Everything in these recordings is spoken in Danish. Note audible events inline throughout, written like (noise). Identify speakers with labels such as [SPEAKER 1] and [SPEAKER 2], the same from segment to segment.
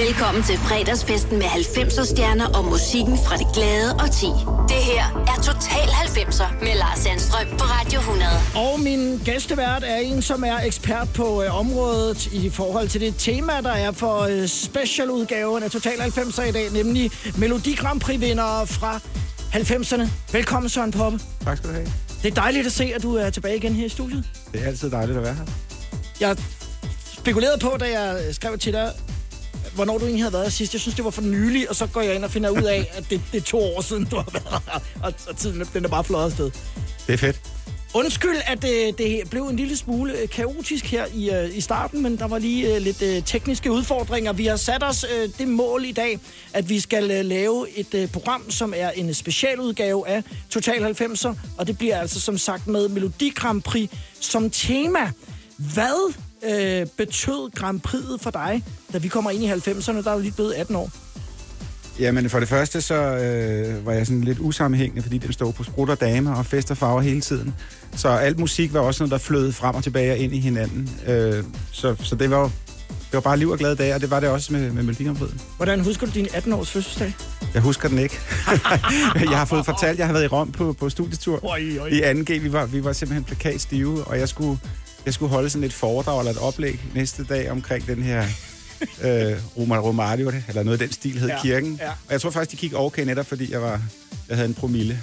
[SPEAKER 1] Velkommen til fredagsfesten med 90'er stjerner og musikken fra det glade og ti. Det her er Total 90'er med Lars Sandstrøm på Radio 100.
[SPEAKER 2] Og min gæstevært er en, som er ekspert på øh, området i forhold til det tema, der er for øh, specialudgaven af Total 90'er i dag, nemlig Melodi Grand Prix-vindere fra 90'erne. Velkommen, Søren Poppe.
[SPEAKER 3] Tak skal du have.
[SPEAKER 2] Det er dejligt at se, at du er tilbage igen her i studiet.
[SPEAKER 3] Det er altid dejligt at være her.
[SPEAKER 2] Jeg spekulerede på, da jeg skrev til dig, hvornår du egentlig havde været sidst. Jeg synes, det var for nylig, og så går jeg ind og finder ud af, at det, det er to år siden, du har været her. Og, og tiden den er bare fløjet afsted.
[SPEAKER 3] Det er fedt.
[SPEAKER 2] Undskyld, at det, det blev en lille smule øh, kaotisk her i, øh, i starten, men der var lige lidt tekniske udfordringer. Vi har sat os det mål i dag, at vi skal lave et program, som er en specialudgave af Total 90'er, og det bliver altså som sagt med Melodi Grand Prix som tema. Hvad uh, betød Grand Prix'et for dig, da vi kommer ind i 90'erne? Der er jo lige blevet 18 år.
[SPEAKER 3] Jamen for det første, så øh, var jeg sådan lidt usammenhængende, fordi den stod på sprut og damer og fest og farver hele tiden. Så alt musik var også noget, der flød frem og tilbage og ind i hinanden. Øh, så, så det var det var bare liv og glade dage, og det var det også med, med Melodikampriden.
[SPEAKER 2] Hvordan husker du din 18-års fødselsdag?
[SPEAKER 3] Jeg husker den ikke. (laughs) jeg har fået fortalt, at jeg har været i Rom på, på studietur
[SPEAKER 2] Oj, oj.
[SPEAKER 3] i 2G. Vi var, vi var simpelthen plakatstive, og jeg skulle, jeg skulle holde sådan et foredrag eller et oplæg næste dag omkring den her øh, Roma Romario, eller noget af den stil hed
[SPEAKER 2] Ja,
[SPEAKER 3] kirken.
[SPEAKER 2] ja.
[SPEAKER 3] Og jeg tror faktisk, de kiggede okay netop, fordi jeg, var, jeg havde en promille.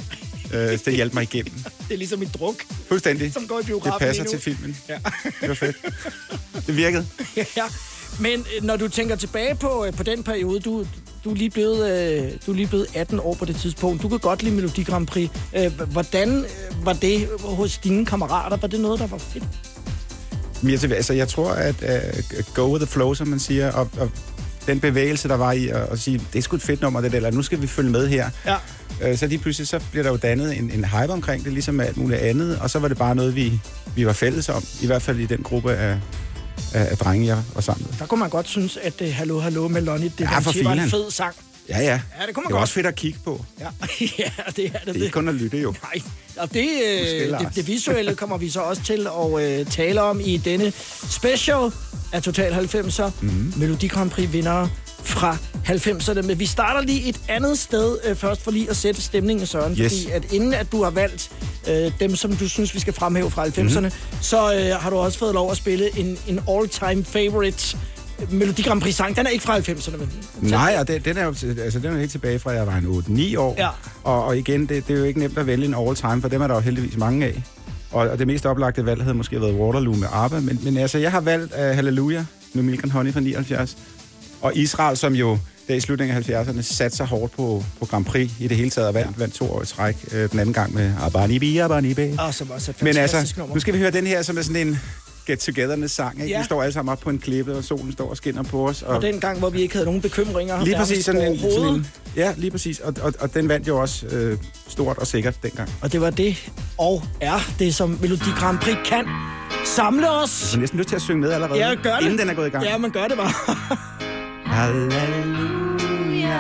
[SPEAKER 3] Øh, så det hjalp mig igennem. (laughs)
[SPEAKER 2] Det er ligesom en druk,
[SPEAKER 3] Fuldstændig.
[SPEAKER 2] som går i
[SPEAKER 3] Det
[SPEAKER 2] biografen
[SPEAKER 3] passer
[SPEAKER 2] lige nu.
[SPEAKER 3] til filmen.
[SPEAKER 2] Ja.
[SPEAKER 3] Det var fedt. Det virkede. (laughs)
[SPEAKER 2] ja. Men øh, når du tænker tilbage på, øh, på den periode, du, du, er lige blevet, øh, du er lige blevet 18 år på det tidspunkt. Du kan godt lide Melodi Grand Prix. Øh, hvordan var det hos dine kammerater? Var det noget, der var fedt?
[SPEAKER 3] Men altså, jeg tror, at uh, go with the flow, som man siger, og, og den bevægelse, der var i at, at sige, det er sgu et fedt nummer, det der, eller nu skal vi følge med her.
[SPEAKER 2] Ja.
[SPEAKER 3] Øh, så lige pludselig, så bliver der jo dannet en, en hype omkring det, ligesom med alt muligt andet, og så var det bare noget, vi, vi var fælles om, i hvert fald i den gruppe af, af, af drenge, jeg var sammen med.
[SPEAKER 2] Der kunne man godt synes, at uh, Hallo, Hallo med Lonnie, det
[SPEAKER 3] Ja,
[SPEAKER 2] var, en fed sang.
[SPEAKER 3] Ja, ja.
[SPEAKER 2] Ja, det kunne man
[SPEAKER 3] det er
[SPEAKER 2] godt.
[SPEAKER 3] også fedt at kigge på.
[SPEAKER 2] Ja, (laughs) ja det er det.
[SPEAKER 3] Det er ikke kun at lytte, jo.
[SPEAKER 2] Nej, og det, øh, det, det visuelle kommer vi så også til at øh, tale om i denne special af Total 90'er.
[SPEAKER 3] Mhm.
[SPEAKER 2] Mm-hmm. Melodi Grand Prix vindere fra 90'erne. Men vi starter lige et andet sted øh, først for lige at sætte stemningen, Søren.
[SPEAKER 3] Yes.
[SPEAKER 2] Fordi at inden at du har valgt øh, dem, som du synes, vi skal fremhæve fra 90'erne,
[SPEAKER 3] Mhm.
[SPEAKER 2] mm-hmm. så øh, har du også fået lov at spille en, en all-time favorite Melodi Grand Prix sang. Den er ikke fra 90'erne, men...
[SPEAKER 3] Nej, og det, den er jo altså, den er helt tilbage fra, at jeg var en 8-9 år.
[SPEAKER 2] Ja.
[SPEAKER 3] Og, og igen, det, det er jo ikke nemt at vælge en all-time, for dem er der jo heldigvis mange af. Og, og det mest oplagte valg havde måske været Waterloo med ABBA. Men, men altså, jeg har valgt uh, Hallelujah med Milk and Honey fra 79. Og Israel, som jo der i slutningen af 70'erne satte sig hårdt på, på Grand Prix i det hele taget, og vandt, vandt to år i træk. Øh, den anden gang med Abanibi, Abanibi.
[SPEAKER 2] Og som også er et
[SPEAKER 3] Men altså,
[SPEAKER 2] nummer.
[SPEAKER 3] nu skal vi høre den her, som er sådan en get togetherness sang. Ikke?
[SPEAKER 2] Ja.
[SPEAKER 3] Vi står alle sammen op på en klippe, og solen står og skinner på os.
[SPEAKER 2] Og den gang, hvor vi ikke havde nogen bekymringer.
[SPEAKER 3] Lige præcis sådan en, sådan en Ja, lige præcis. Og, og, og den vandt jo også øh, stort og sikkert dengang.
[SPEAKER 2] Og det var det, og er det, som Melodi Grand Prix kan samle os.
[SPEAKER 3] Jeg har næsten lyst til at synge med allerede,
[SPEAKER 2] Ja, gør det.
[SPEAKER 3] inden den er gået i gang.
[SPEAKER 2] Ja, man gør det bare. (laughs)
[SPEAKER 3] Halleluja.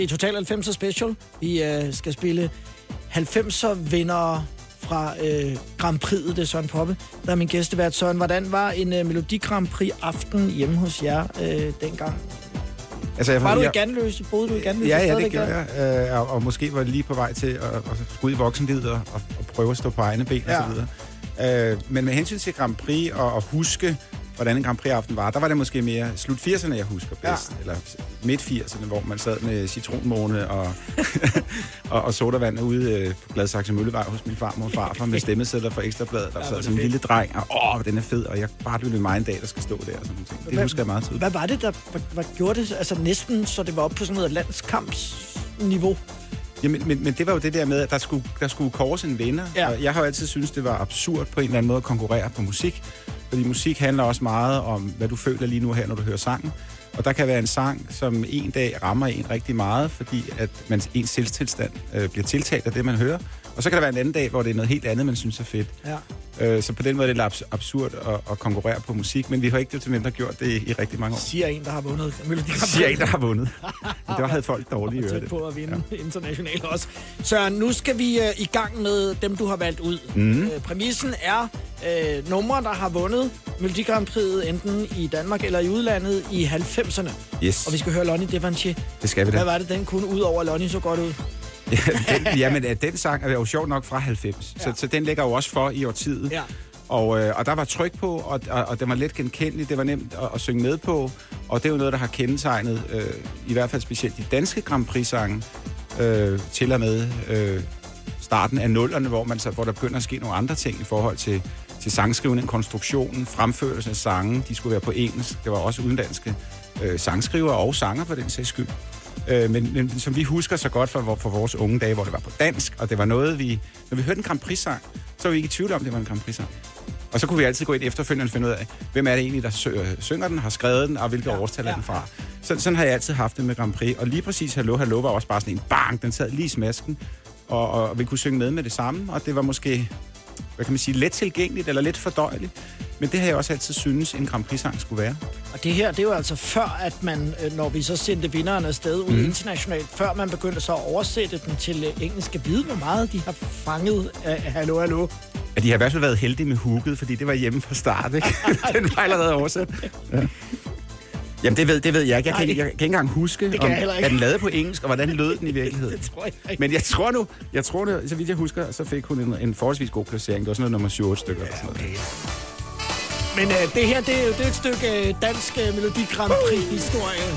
[SPEAKER 2] Det er Total 90'er special. Vi øh, skal spille 90'er vinder fra øh, Grand Prix'et, det er Søren Poppe. Der er min gæstevært Søren. Hvordan var en øh, Melodi Grand Prix aften hjemme hos jer øh, dengang?
[SPEAKER 3] Altså, jeg,
[SPEAKER 2] Var du i
[SPEAKER 3] jeg,
[SPEAKER 2] Ganløse? Boede du i Ganløse?
[SPEAKER 3] Ja, ja, det gjorde jeg. Øh, og, og måske var jeg lige på vej til at, at skulle ud i voksenlivet og, og, og prøve at stå på egne ben
[SPEAKER 2] Ja.
[SPEAKER 3] og så videre. Øh, men med hensyn til Grand Prix og at huske, hvordan en Grand Prix-aften var, der var det måske mere slut 80'erne, jeg husker bedst.
[SPEAKER 2] Ja.
[SPEAKER 3] Eller midt 80'erne, hvor man sad med citronmåne og, (laughs) og, og sodavand ude øh, på Gladsaxe Møllevej hos min farmor og farfar med stemmesedler fra Ekstrabladet. Der
[SPEAKER 2] er
[SPEAKER 3] sad som en lille dreng, og åh, den er fed, og jeg bare ville mig en dag, der skal stå der og sådan noget. Det husker jeg meget tydeligt.
[SPEAKER 2] Hvad var det, der hvad, hvad gjorde det? Altså næsten, så det var op på sådan noget landskampsniveau.
[SPEAKER 3] Jamen, men, men det var jo det der med, at der skulle, der skulle kores en vinder.
[SPEAKER 2] Ja.
[SPEAKER 3] Og jeg har jo altid syntes, det var absurd på en eller anden måde at konkurrere på musik. Fordi musik handler også meget om, hvad du føler lige nu her, når du hører sangen. Og der kan være en sang, som en dag rammer en rigtig meget, fordi at man, ens selvstilstand øh, bliver tiltalt af det, man hører. Og så kan der være en anden dag, hvor det er noget helt andet, man synes er fedt.
[SPEAKER 2] Ja.
[SPEAKER 3] Øh, så på den måde er det lidt abs- absurd at, at konkurrere på musik, men vi har ikke det til hvem, der har gjort det i rigtig mange år.
[SPEAKER 2] Siger en, der har vundet. (laughs)
[SPEAKER 3] Siger en, der har vundet. Men det var, havde folk
[SPEAKER 2] tæt
[SPEAKER 3] øret.
[SPEAKER 2] på at vinde ja. internationalt også. Søren, nu skal vi uh, i gang med dem, du har valgt ud. Mm. Uh, præmissen er uh, numre, der har vundet Melodi Grand Prix enten i Danmark eller i udlandet i 90'erne.
[SPEAKER 3] Yes,
[SPEAKER 2] Og vi skal høre Lonnie Devanchier.
[SPEAKER 3] det skal vi da.
[SPEAKER 2] Hvad var det, den kunne ud over, Lonnie så godt ud?
[SPEAKER 3] Ja, den, jamen, den sang er jo sjovt nok fra 90, ja. Så, så den ligger jo også for i årtiet.
[SPEAKER 2] Ja.
[SPEAKER 3] Og, øh, og der var tryk på, og, og, og den var let genkendelig, det var nemt at, at synge med på, og det er jo noget, der har kendetegnet, øh, i hvert fald specielt de danske Grand Prix-sange, øh, til og med øh, starten af nullerne, hvor, man så, hvor der begynder at ske nogle andre ting i forhold til, til sangskrivning, konstruktionen, fremførelsen af sange. De skulle være på engelsk. Det var også udenlandske øh, sangskrivere og sanger for den sags skyld. Øh, men, men som vi husker så godt fra, fra vores unge dage, hvor det var på dansk, og det var noget, vi... Når vi hørte en Grand Prix-sang, så var vi ikke i tvivl om, det var en Grand Prix-sang. Og så kunne vi altid gå ind efterfølgende og finde ud af, hvem er det egentlig, der synger den, har skrevet den, og hvilke ja, årstal er
[SPEAKER 2] ja.
[SPEAKER 3] den fra. Så, sådan har jeg altid haft det med Grand Prix. Og lige præcis Hallo, Hallo var også bare sådan en bang, den sad lige i smasken, og, og vi kunne synge med med det samme, og det var måske, hvad kan man sige, let tilgængeligt eller let fordøjeligt. Men det har jeg også altid synes en Grand Prix-sang skulle være.
[SPEAKER 2] Og det her, det er jo altså før, at man, øh, når vi så sendte vinderen afsted ud mm. internationalt, før man begyndte så at oversætte den til øh, engelsk. Skal vide, hvor meget de har fanget af Hallo, Hallo.
[SPEAKER 3] Ja, de har i hvert fald været heldige med hooket, fordi det var hjemme fra start, ikke? (laughs) Den var allerede oversat. Ja. Jamen, det ved, det ved jeg ikke. Jeg kan, ikke, jeg kan ikke engang huske, om,
[SPEAKER 2] jeg ikke.
[SPEAKER 3] er den lavet på engelsk, og hvordan lød den i (laughs) virkeligheden.
[SPEAKER 2] Det tror jeg ikke.
[SPEAKER 3] Men jeg tror nu, jeg tror nu, så vidt jeg husker, så fik hun en, en forholdsvis god placering. Det var sådan noget nummer 7-8 stykker. Ja, okay.
[SPEAKER 2] Men øh, det her, det er jo det er et stykke øh, dansk øh, Melodi Grand Prix-historie.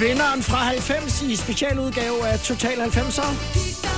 [SPEAKER 2] Vinderen fra 90 i specialudgave af Total 90'er.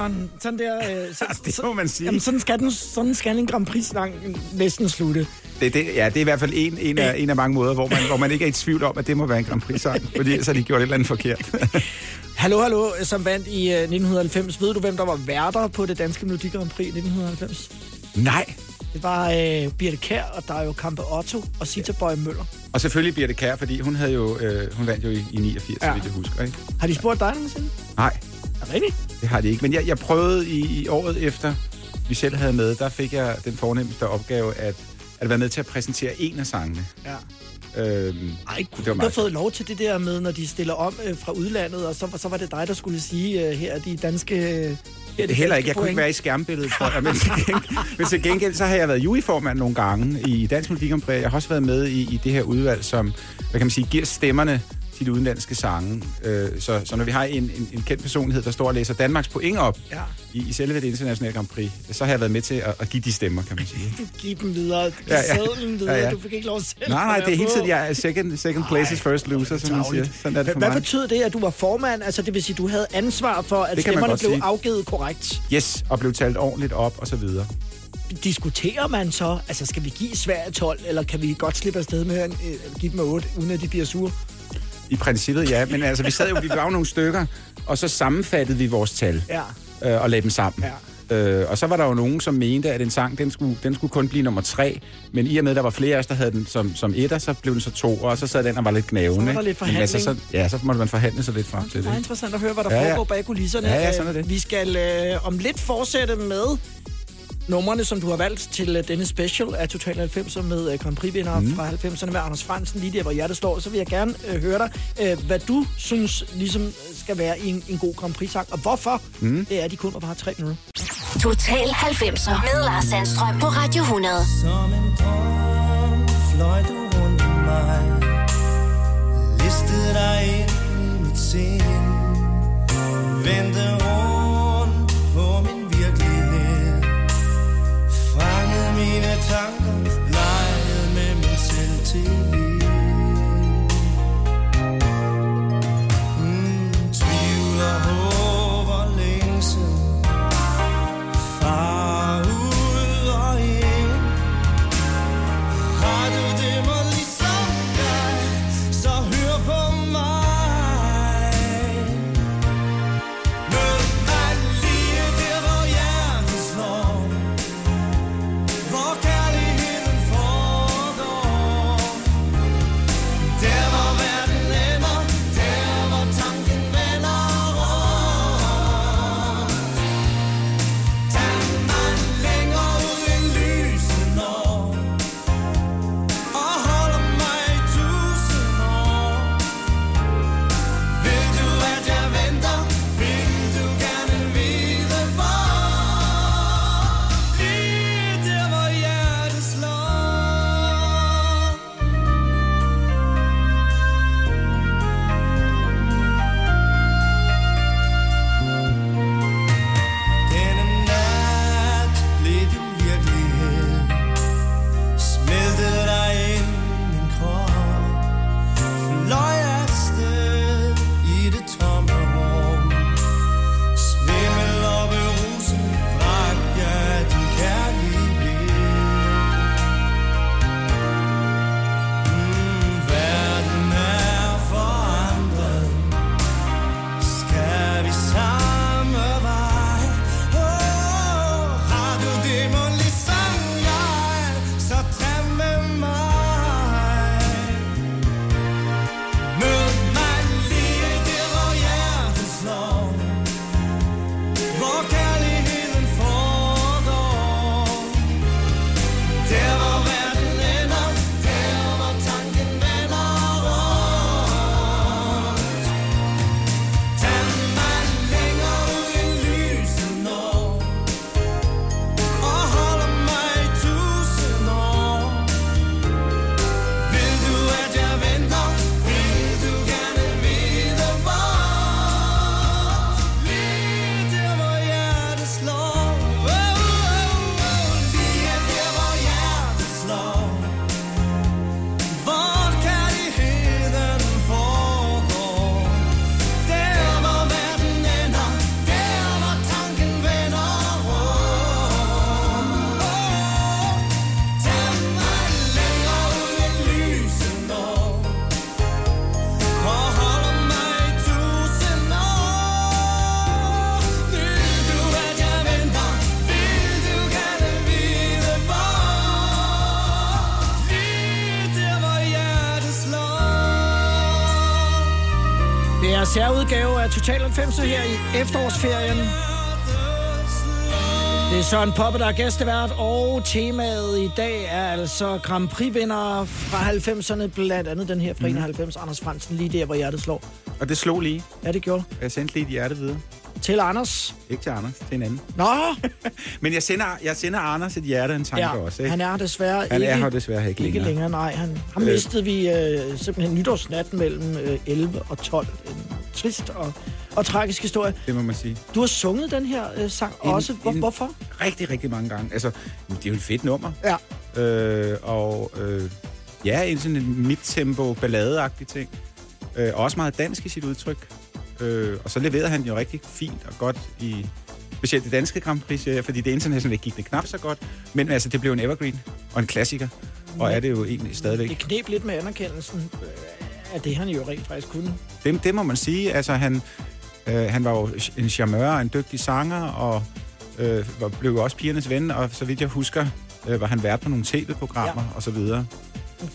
[SPEAKER 2] Søren. Sådan der... Øh, (laughs) så,
[SPEAKER 3] Det må man sige.
[SPEAKER 2] Jamen, sådan skal, den, sådan skal en Grand Prix-sang næsten slutte.
[SPEAKER 3] Det, det, ja, det er i hvert fald en, en, af, en af mange måder, hvor man, hvor man ikke er i tvivl om, at det må være en Grand Prix-sang, (laughs) fordi så har de gjort et eller andet forkert. (laughs)
[SPEAKER 2] Hallo, hallo, som vandt i øh, 1990. Ved du, hvem der var værter på det danske Melodi Grand Prix i 1990?
[SPEAKER 3] Nej.
[SPEAKER 2] Det var øh, Birte Kær og Dario Kampe Otto og Sita Bøje Møller.
[SPEAKER 3] Og selvfølgelig det kær, fordi hun, havde jo, øh, hun vandt jo i, i 89, ja.
[SPEAKER 2] Ja.
[SPEAKER 3] så vidt jeg husker. Ikke?
[SPEAKER 2] Har de spurgt dig nogensinde?
[SPEAKER 3] Nej,
[SPEAKER 2] Er det rigtigt?
[SPEAKER 3] Det har de ikke. Men jeg, jeg prøvede i, i året efter, vi selv havde med, der fik jeg den fornemmeste opgave at, at være med til at præsentere en af sangene.
[SPEAKER 2] Ja.
[SPEAKER 3] Øhm,
[SPEAKER 2] Ej,
[SPEAKER 3] Det
[SPEAKER 2] kunne du have fået lov til det der med, når de stiller om øh, fra udlandet, og så, så var det dig, der skulle sige, øh, her er de danske... Øh, her er de
[SPEAKER 3] Heller ikke. Jeg kunne
[SPEAKER 2] point.
[SPEAKER 3] ikke være i skærmbilledet, tror jeg. Men til, gengæld, men til gengæld, så har jeg været juryformand nogle gange i Dansk Melodi Grand Prix. Jeg har også været med i, i det her udvalg, som, hvad kan man sige, giver stemmerne til de udenlandske sange. Øh, så, så når vi har en, en, en kendt personlighed, der står og læser Danmarks point op
[SPEAKER 2] Ja.
[SPEAKER 3] i, i selve det internationale Grand Prix, så har jeg været med til at, at give de stemmer, kan man sige.
[SPEAKER 2] Du giv dem videre. Du
[SPEAKER 3] Ja,
[SPEAKER 2] ja, videre.
[SPEAKER 3] Ja, ja.
[SPEAKER 2] Du fik ikke lov selv.
[SPEAKER 3] Nej, nej, det er hele tiden, jeg er second, second place is first loser, som man siger. Sådan er det for
[SPEAKER 2] Hvad
[SPEAKER 3] mig.
[SPEAKER 2] betød det, at du var formand? Altså, det vil sige, du havde ansvar for, at
[SPEAKER 3] Det
[SPEAKER 2] stemmerne blev
[SPEAKER 3] sige.
[SPEAKER 2] afgivet korrekt.
[SPEAKER 3] Yes, og blev talt ordentligt op, og så videre.
[SPEAKER 2] Diskuterer man så, altså skal vi give Sverige 12, eller kan vi godt slippe afsted med at øh, give dem 8, uden at de bliver sure?
[SPEAKER 3] I princippet, ja. Men altså, vi sad jo, vi var jo nogle stykker, og så sammenfattede vi vores tal.
[SPEAKER 2] Ja.
[SPEAKER 3] øh, og lagde dem sammen.
[SPEAKER 2] Ja.
[SPEAKER 3] Øh, og så var der jo nogen, som mente, at en sang, den skulle, den skulle kun blive nummer tre. Men i og med, at der var flere af os, der havde den som, som etter, så blev den så to, og så sad den og var lidt knævende.
[SPEAKER 2] Så var der lidt
[SPEAKER 3] Men altså, så,
[SPEAKER 2] forhandling.
[SPEAKER 3] ja, så måtte man forhandle sig lidt frem til
[SPEAKER 2] Det er
[SPEAKER 3] det. ikke?
[SPEAKER 2] interessant at høre, hvad der
[SPEAKER 3] Ja, ja.
[SPEAKER 2] foregår bag kulisserne.
[SPEAKER 3] Ja, ja, sådan er det.
[SPEAKER 2] Vi skal øh, om lidt fortsætte med numrene, som du har valgt til øh, denne special af Total 90 med øh, Grand Prix-vinder mm. fra 90'erne med Anders Fransen, lige der, hvor hjertet står. Så vil jeg gerne øh, høre dig, øh, hvad du synes ligesom øh, skal være i en, en god Grand Prix-sang, og hvorfor mm. det er, de kun var bare tre minutter.
[SPEAKER 1] Total 90'er med Lars Sandstrøm på Radio 100.
[SPEAKER 4] Som en drøm fløj du rundt om mig Listede dig ind i mit sind Vendte rundt Fangede mine
[SPEAKER 2] Total 90 her i efterårsferien. Det er Søren Poppe, der er gæstevært, og temaet i dag er altså Grand Prix-vinder fra 90'erne, blandt andet den her fra 91, Anders Fransen, lige der, hvor hjertet slår.
[SPEAKER 3] Og det slog lige.
[SPEAKER 2] Ja, det gjorde
[SPEAKER 3] Jeg sendte lige et hjerte videre.
[SPEAKER 2] Til Anders.
[SPEAKER 3] Ikke til Anders, til en anden.
[SPEAKER 2] Nå, (laughs)
[SPEAKER 3] Men jeg sender, jeg sender Anders et hjerte og en tanke
[SPEAKER 2] ja,
[SPEAKER 3] også. Ikke?
[SPEAKER 2] han er desværre
[SPEAKER 3] han
[SPEAKER 2] ikke,
[SPEAKER 3] er her desværre ikke
[SPEAKER 2] ikke
[SPEAKER 3] længere.
[SPEAKER 2] længere. Nej, han, ham
[SPEAKER 3] Øh.
[SPEAKER 2] mistede vi øh, simpelthen nytårsnatten mellem øh, 11 og 12. En trist og, og tragisk historie.
[SPEAKER 3] Det må man sige.
[SPEAKER 2] Du har sunget den her øh, sang
[SPEAKER 3] En-
[SPEAKER 2] også. Hvor,
[SPEAKER 3] en-
[SPEAKER 2] hvorfor?
[SPEAKER 3] Rigtig, rigtig mange gange. Altså, det er jo et fedt nummer.
[SPEAKER 2] Ja.
[SPEAKER 3] Øh, og øh, ja, en sådan en midtempo balladeagtig ting. Øh, og også meget dansk i sit udtryk. Øh, og så leverede han jo rigtig fint og godt i specielt det danske Grand Prix, fordi det internationale gik det knap så godt. Men altså, det blev en evergreen og en klassiker. Og er det jo egentlig stadigvæk.
[SPEAKER 2] Det knep lidt med anerkendelsen øh, af det, han jo rent faktisk kunne.
[SPEAKER 3] Det, det må man sige. Altså, han, øh, han var jo en charmeur en dygtig sanger, og øh, var, blev jo også pigernes ven, og så vidt jeg husker, øh, var han vært på nogle tv-programmer ja. og så videre.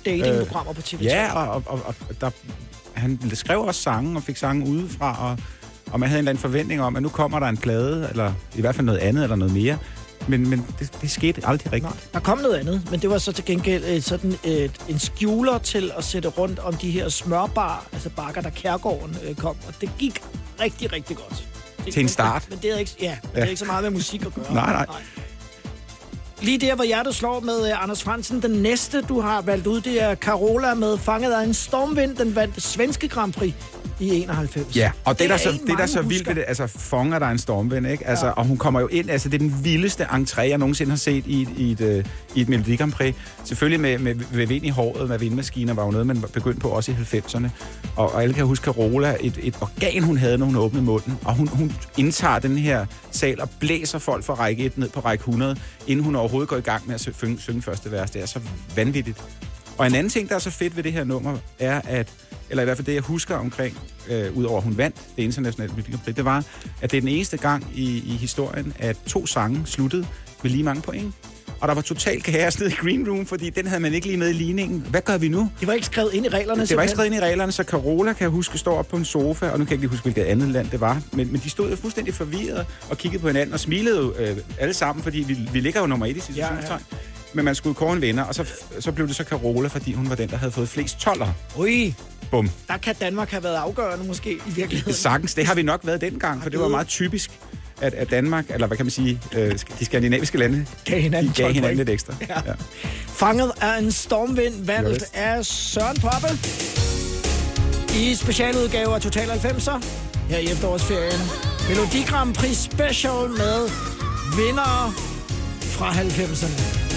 [SPEAKER 2] Datingprogrammer på TV3.
[SPEAKER 3] Ja, og, og, og, og der, han skrev også sange og fik sange udefra, og, og man havde en eller anden forventning om, at nu kommer der en plade, eller i hvert fald noget andet, eller noget mere. Men, men det, det skete aldrig rigtigt.
[SPEAKER 2] Nej, der kom noget andet, men det var så til gengæld øh, sådan et, en skjuler til at sætte rundt om de her smørbar, altså bakker, der Kærgården øh, kom. Og det gik rigtig, rigtig godt. Det,
[SPEAKER 3] Til en start.
[SPEAKER 2] Men det er ikke, ja, men det er ikke så meget med musik at gøre.
[SPEAKER 3] Nej, nej.
[SPEAKER 2] Lige der, hvor hjertet slår med uh, Anders Fransen. Den næste, du har valgt ud, det er Carola med Fanget af en stormvind. Den vandt svenske Grand Prix i 91.
[SPEAKER 3] Ja, og det, det, der,
[SPEAKER 2] er
[SPEAKER 3] så, det der
[SPEAKER 2] mange
[SPEAKER 3] så vildt
[SPEAKER 2] husker.
[SPEAKER 3] ved det, altså fanger der en stormvind, ikke? Altså, ja. Og hun kommer jo ind, altså det er den vildeste entré, jeg nogensinde har set i, et- i et, øh, i et Melodi Grand Prix. Selvfølgelig med, med, med vind i håret, med vindmaskiner, var jo noget, man begyndte på også i 90'erne. Og, og alle kan huske Carola, et, et organ, hun havde, når hun åbnede munden. Og hun, hun indtager den her sal og blæser folk fra række 1 ned på række 100, inden hun overhovedet går i gang med at synge, synge første vers. Det er så vanvittigt. Og en anden ting, der er så fedt ved det her nummer, er at, eller i hvert fald det, jeg husker omkring, øh, udover at hun vandt det internationale Melodi det var, at det er den eneste gang i, i historien, at to sange sluttede med lige mange point. Og der var total kaos nede i Green Room, fordi den havde man ikke lige med i ligningen. Hvad gør vi nu?
[SPEAKER 2] Det var ikke skrevet ind i reglerne.
[SPEAKER 3] Det var ikke skrevet ind i reglerne, så Carola kan jeg huske står op på en sofa, og nu kan jeg ikke lige huske, hvilket andet land det var, men, men de stod jo fuldstændig forvirret og kiggede på hinanden og smilede jo øh, alle sammen, fordi vi, vi ligger jo nummer et i
[SPEAKER 2] ja,
[SPEAKER 3] ja.
[SPEAKER 2] ja.
[SPEAKER 3] Men man skulle kåre en vinder, og så, så blev det så Carola, fordi hun var den, der havde fået flest toller.
[SPEAKER 2] Ui,
[SPEAKER 3] Bum.
[SPEAKER 2] der kan Danmark have været afgørende måske i virkeligheden.
[SPEAKER 3] Sagtens, det har vi nok været dengang, for det var meget typisk, at, at Danmark, eller hvad kan man sige, øh, de skandinaviske lande,
[SPEAKER 2] Gav hinanden
[SPEAKER 3] de gav
[SPEAKER 2] 12
[SPEAKER 3] hinanden lidt ekstra.
[SPEAKER 2] Ja. Fanget af en stormvind, valgt
[SPEAKER 3] Just.
[SPEAKER 2] af Søren Poppe. I specialudgave af Total 90'er her i efterårsferien. Melodi Grand Prix Special med vinder fra 90'erne.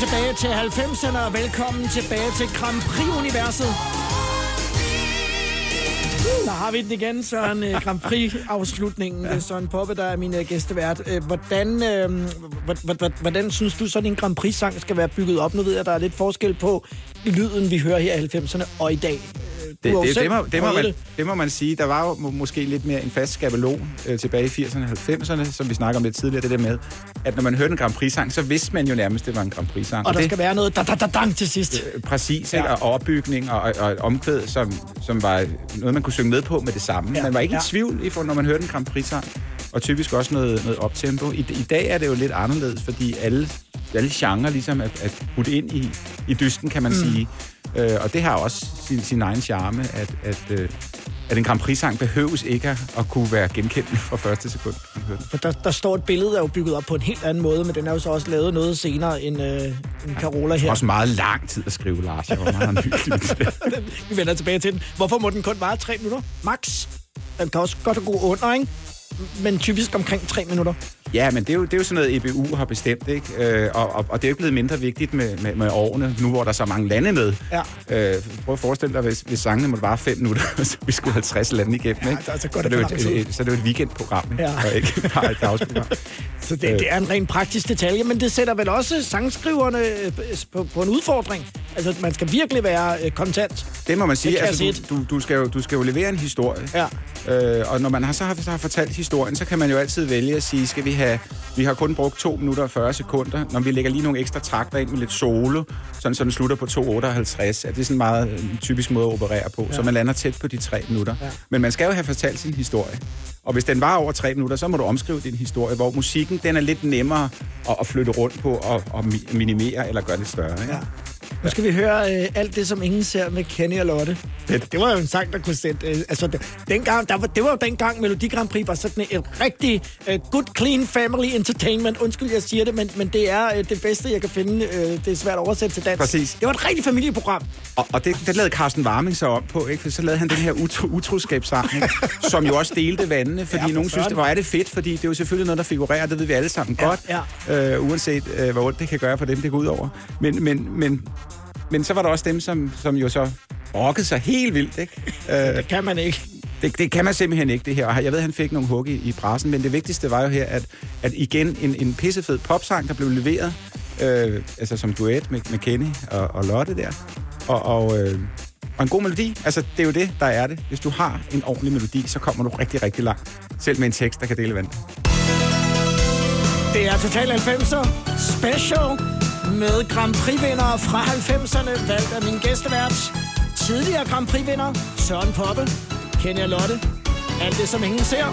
[SPEAKER 2] Tilbage til 90'erne, og velkommen tilbage til Grand Prix-universet. Der har vi den igen, Søren. øh, Grand Prix-afslutningen. Det er Søren Poppe, der er min øh, gæstevært. Øh, Hvordan, øh, hvordan, hvordan, hvordan synes du, sådan en Grand Prix-sang skal være bygget op? Nu ved jeg, der er lidt forskel på lyden, vi hører her i 90'erne og i dag. Øh,
[SPEAKER 3] Det, det, det, må, det, må man, det må man sige. Der var jo må- måske lidt mere en fast skabelon øh, tilbage i 80'erne og 90'erne, som vi snakker om lidt tidligere, det der med, at når man hørte en Grand Prix-sang, så vidste man jo nærmest, det var en Grand Prix-sang.
[SPEAKER 2] Og der
[SPEAKER 3] det,
[SPEAKER 2] skal være noget da da da dang til sidst.
[SPEAKER 3] øh, Præcis,
[SPEAKER 2] Ja.
[SPEAKER 3] ja. og opbygning og, og, og et omkvæd, som, som var noget, man kunne synge med på med det samme.
[SPEAKER 2] Ja.
[SPEAKER 3] Man var ikke
[SPEAKER 2] Ja.
[SPEAKER 3] i tvivl, når man hørte en Grand Prix-sang. Og typisk også noget, noget optempo. I, I dag er det jo lidt anderledes, fordi alle, alle genrer ligesom er, er putt ind i, i dysten, kan man mm. sige. Øh, og det har også sin, sin egen charme, at, at, øh, at en Grand Prix-sang behøves ikke at, kunne være genkendt fra første sekund.
[SPEAKER 2] For der, der står et billede, der er jo bygget op på en helt anden måde, men den er jo så også lavet noget senere end, øh, end Carola her.
[SPEAKER 3] Også meget lang tid at skrive, Lars. Jeg var meget. (laughs)
[SPEAKER 2] Vi vender tilbage til den. Hvorfor må den kun vare tre minutter? Max. Den kan også godt gå under, ikke? Men typisk omkring tre minutter.
[SPEAKER 3] Ja, men det er, jo, det er jo sådan noget, EBU har bestemt, ikke? Øh, og, og, og det er jo blevet mindre vigtigt med, med, med årene, nu hvor der er så mange lande med.
[SPEAKER 2] Ja.
[SPEAKER 3] Øh, prøv at forestille dig, hvis, hvis sangene måtte vare fem minutter, (laughs) så vi skulle 50 lande igennem,
[SPEAKER 2] Ja,
[SPEAKER 3] ikke?
[SPEAKER 2] så- så går
[SPEAKER 3] så,
[SPEAKER 2] det
[SPEAKER 3] det er jo et, et, så er det jo et weekendprogram, ikke?
[SPEAKER 2] Ja.
[SPEAKER 3] Og ikke bare et dagsprogram. (laughs)
[SPEAKER 2] Så det, det er en rent praktisk detalje, men det sætter vel også sangskriverne øh, på, på en udfordring. Altså, man skal virkelig være øh, kontant.
[SPEAKER 3] Det må man sige. Altså, du, du, du, skal jo, du skal jo levere en historie.
[SPEAKER 2] Ja.
[SPEAKER 3] Øh, og når man har, så, har, så har fortalt historien, så kan man jo altid vælge at sige, skal vi have, vi har kun brugt 2 minutter og 40 sekunder, når vi lægger lige nogle ekstra takter ind med lidt solo, sådan så den slutter på 2.58. Ja, det er sådan en meget øh, typisk måde at operere på, ja. så man lander tæt på de 3 minutter. Ja. Men man skal jo have fortalt sin historie. Og hvis den var over 3 minutter, så må du omskrive din historie, hvor musikken den er lidt nemmere at, at flytte rundt på og, og mi- minimere eller gøre lidt større. Ikke?
[SPEAKER 2] Ja. Nu skal vi høre øh, alt det, som ingen ser med Kenny og Lotte. Det, det var jo en sang, der kunne sætte... Øh, altså, det, dengang, der var, det var jo dengang, Melodi Grand Prix var sådan et rigtig øh, good, clean family entertainment. Undskyld, jeg siger det, men, men det er øh, det bedste, jeg kan finde. Øh, det er svært at oversætte til dansk.
[SPEAKER 3] Præcis.
[SPEAKER 2] Det var et rigtig familieprogram.
[SPEAKER 3] Og, og det, det lavede Carsten Warming så om på, ikke? For så lavede han den her utro, utroskabssang, ikke? (laughs) som jo også delte vandene, fordi
[SPEAKER 2] Ja,
[SPEAKER 3] ja, nogen synes, det var er det fedt, fordi det er jo selvfølgelig noget, der figurerer, det ved vi alle sammen
[SPEAKER 2] Ja,
[SPEAKER 3] godt, Øh, uanset øh, hvor ondt det kan gøre for dem, det går ud over. Men, men, men, men så var der også dem, som, som jo så rockede sig helt vildt, ikke? (laughs) Øh,
[SPEAKER 2] Det kan man ikke.
[SPEAKER 3] det, det kan man simpelthen ikke, det her. Og jeg ved, at han fik nogle hug i, i pressen, men det vigtigste var jo her, at, at igen en, en pissefed popsang, der blev leveret, øh, altså som duet med, med Kenny og, og Lotte der, og, og, øh, og en god melodi. Altså, det er jo det, der er det. Hvis du har en ordentlig melodi, så kommer du rigtig, rigtig langt. Selv med en tekst, der kan dele vand.
[SPEAKER 2] Det er Total 90'er Special med Grand Prix-vinder fra 90'erne, valgt af min gæstevært. Tidligere Grand Prix-vinder Søren Poppe, Kenya Lotte. Alt det, som ingen ser.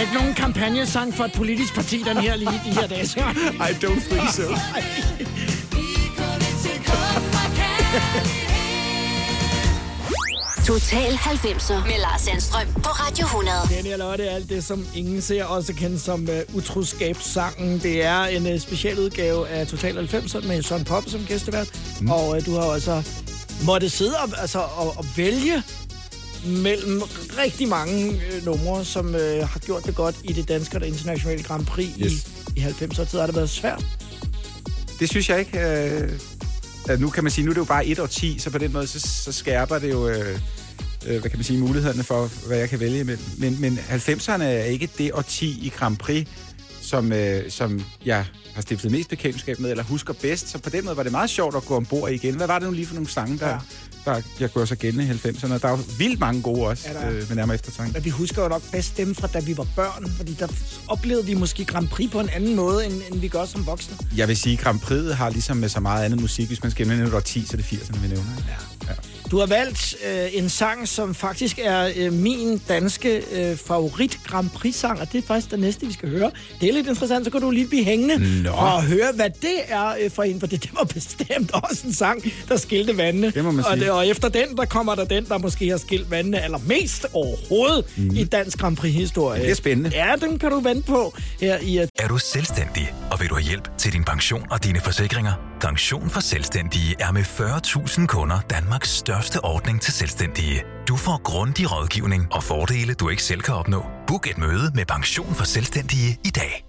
[SPEAKER 5] Er
[SPEAKER 2] ikke nogen kampagnesang for et politisk parti, den her lige de her dage. Så. (laughs)
[SPEAKER 3] I don't think so. (laughs)
[SPEAKER 1] Total 90'er med Lars Sandstrøm på Radio 100.
[SPEAKER 2] Daniel Lotte, alt det, som ingen ser, også kendt som uh, utroskabssangen. Det er en uh, speciel udgave af Total 90'er med Søren Pop som gæstevært. Mm. Og uh, du har også måtte sidde og, altså, og, og vælge mellem rigtig mange øh, numre, som øh, har gjort det godt i det danske og det internationale Grand Prix
[SPEAKER 3] Yes.
[SPEAKER 2] i, i 90'er tid. Har det været svært?
[SPEAKER 3] Det synes jeg ikke. Øh, nu kan man sige, nu er det jo bare et år 10, så på den måde, så, så skærper det jo, øh, øh, hvad kan man sige, mulighederne for, hvad jeg kan vælge imellem. Men, men 90'erne er ikke det årti i Grand Prix, som, øh, som jeg har stiftet mest bekendtskab med, eller husker bedst. Så på den måde var det meget sjovt at gå ombord igen. Hvad var det nu lige for nogle sange, der,
[SPEAKER 2] Ja.
[SPEAKER 3] der jeg gør sig gældende i 90'erne? Der er jo vildt mange gode også,
[SPEAKER 2] Ja,
[SPEAKER 3] øh, med nærmere eftertanke.
[SPEAKER 2] Men vi husker jo nok bedst dem fra, da vi var børn, fordi der oplevede vi måske Grand Prix på en anden måde, end, end vi gør som voksne.
[SPEAKER 3] Jeg vil sige, Grand Prix har ligesom med så meget andet musik, hvis man skal nævne et årti, så er det 80'erne, vi nævner. Ja.
[SPEAKER 2] Du har valgt øh, en sang, som faktisk er øh, min danske øh, favorit Grand Prix-sang, og det er faktisk den næste, vi skal høre. Det er lidt interessant, så kan du lige blive hængende
[SPEAKER 3] Nå.
[SPEAKER 2] og høre, hvad det er øh, for en, for det, det var bestemt også en sang, der skilte vandene.
[SPEAKER 3] Det må man
[SPEAKER 2] og,
[SPEAKER 3] sige.
[SPEAKER 2] det, og efter den, der kommer der den, der måske har skilt vandene allermest overhovedet mm. i dansk Grand Prix-historie.
[SPEAKER 3] Det er spændende.
[SPEAKER 2] Ja, den kan du vente på her i øh,
[SPEAKER 6] Er du selvstændig, og vil du have hjælp til din pension og dine forsikringer? Pension for Selvstændige er med 40.000 kunder Danmarks største ordning til selvstændige. Du får grundig rådgivning og fordele, du ikke selv kan opnå. Book et møde med Pension for Selvstændige i dag.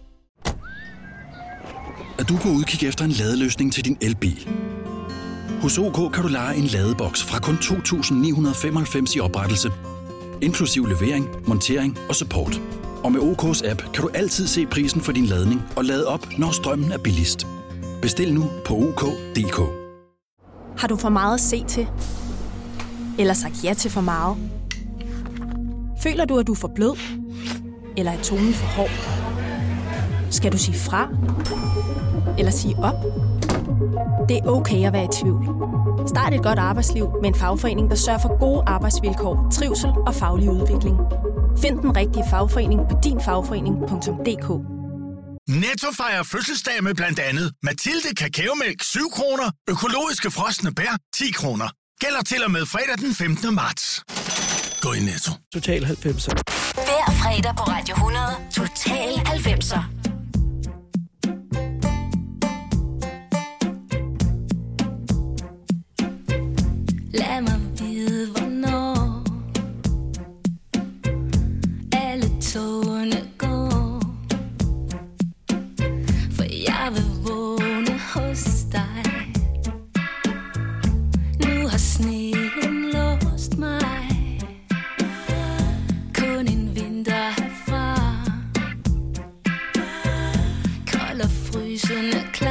[SPEAKER 7] Er du på udkig efter en ladeløsning til din elbil? Hos OK kan du lege en ladeboks fra kun 2.995 i oprettelse, inklusiv levering, montering og support. Og med OK's app kan du altid se prisen for din ladning og lade op, når strømmen er billigst. Bestil nu på OK.dk.
[SPEAKER 8] Har du for meget at se til? Eller sagt ja til for meget? Føler du, at du er for blød? Eller er tonen for hård? Skal du sige fra? Eller sige op? Det er okay at være i tvivl. Start et godt arbejdsliv med en fagforening, der sørger for gode arbejdsvilkår, trivsel og faglig udvikling. Find den rigtige fagforening på dinfagforening.dk
[SPEAKER 9] Netto fejrer fødselsdag med blandt andet Mathilde Kakaomælk 7 kroner, økologiske frosne bær 10 kroner. Gælder til og med fredag den 15. marts. Gå i Netto.
[SPEAKER 2] Total 90'er.
[SPEAKER 1] Hver fredag på Radio 100. Total 90'er.
[SPEAKER 5] Lad mig cloud.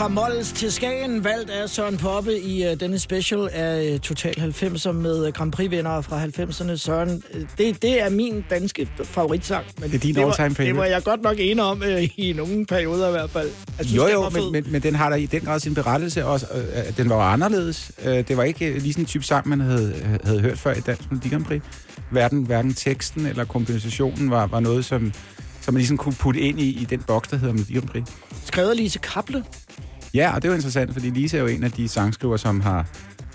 [SPEAKER 5] Fra Mols til Skagen,
[SPEAKER 2] valgt af Søren Poppe i uh, denne special af uh, Total 90'er med uh, Grand Prix-vinder fra 90'erne. Søren, uh, det, det er min danske favoritsang. Men
[SPEAKER 3] Det er din
[SPEAKER 2] var,
[SPEAKER 3] all-time
[SPEAKER 2] Det
[SPEAKER 3] favorite.
[SPEAKER 2] var jeg godt nok enig om uh, i nogle perioder i hvert fald. Synes,
[SPEAKER 3] Jo, jo, men, men, men den har da i den grad sin berettelse også. Øh, den var anderledes. Øh, det var ikke øh, lige sådan en type sang, man havde, havde hørt før i Dansk Melodi Grand Prix. Hverken, hverken teksten eller kompositionen var, var noget, som, som man ligesom kunne putte ind i, i den boks, der hedder Melodi Grand Prix.
[SPEAKER 2] Skrevet af Lise Kaple.
[SPEAKER 3] Ja, og det er jo interessant, fordi Lise er jo en af de sangskriver, som har,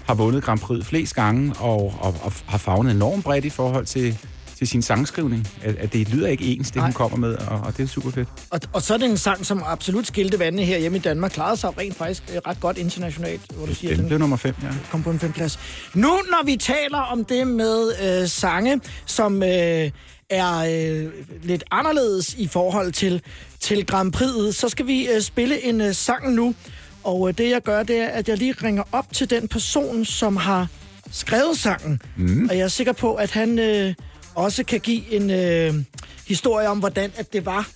[SPEAKER 3] har vundet Grand Prix flest gange, og, og, og har fagnet enormt bredt i forhold til, til sin sangskrivning. At, at det lyder ikke ens, det
[SPEAKER 2] Nej.
[SPEAKER 3] hun kommer med, og, og det er super fedt.
[SPEAKER 2] Og, og så er det en sang, som absolut skilte vandene her hjemme i Danmark. Klarede sig rent faktisk øh, ret godt internationalt, hvor du siger, at
[SPEAKER 3] Den blev nummer 5, ja.
[SPEAKER 2] kom på en femplads. Nu, når vi taler om det med øh, sange, som øh, er øh, lidt anderledes i forhold til, til Grand Prix'et, så skal vi øh, spille en øh, sang nu. Og øh, det, jeg gør, det er, at jeg lige ringer op til den person, som har skrevet sangen. Mm. Og jeg er sikker på, at han øh, også kan give en øh, historie om, hvordan at det var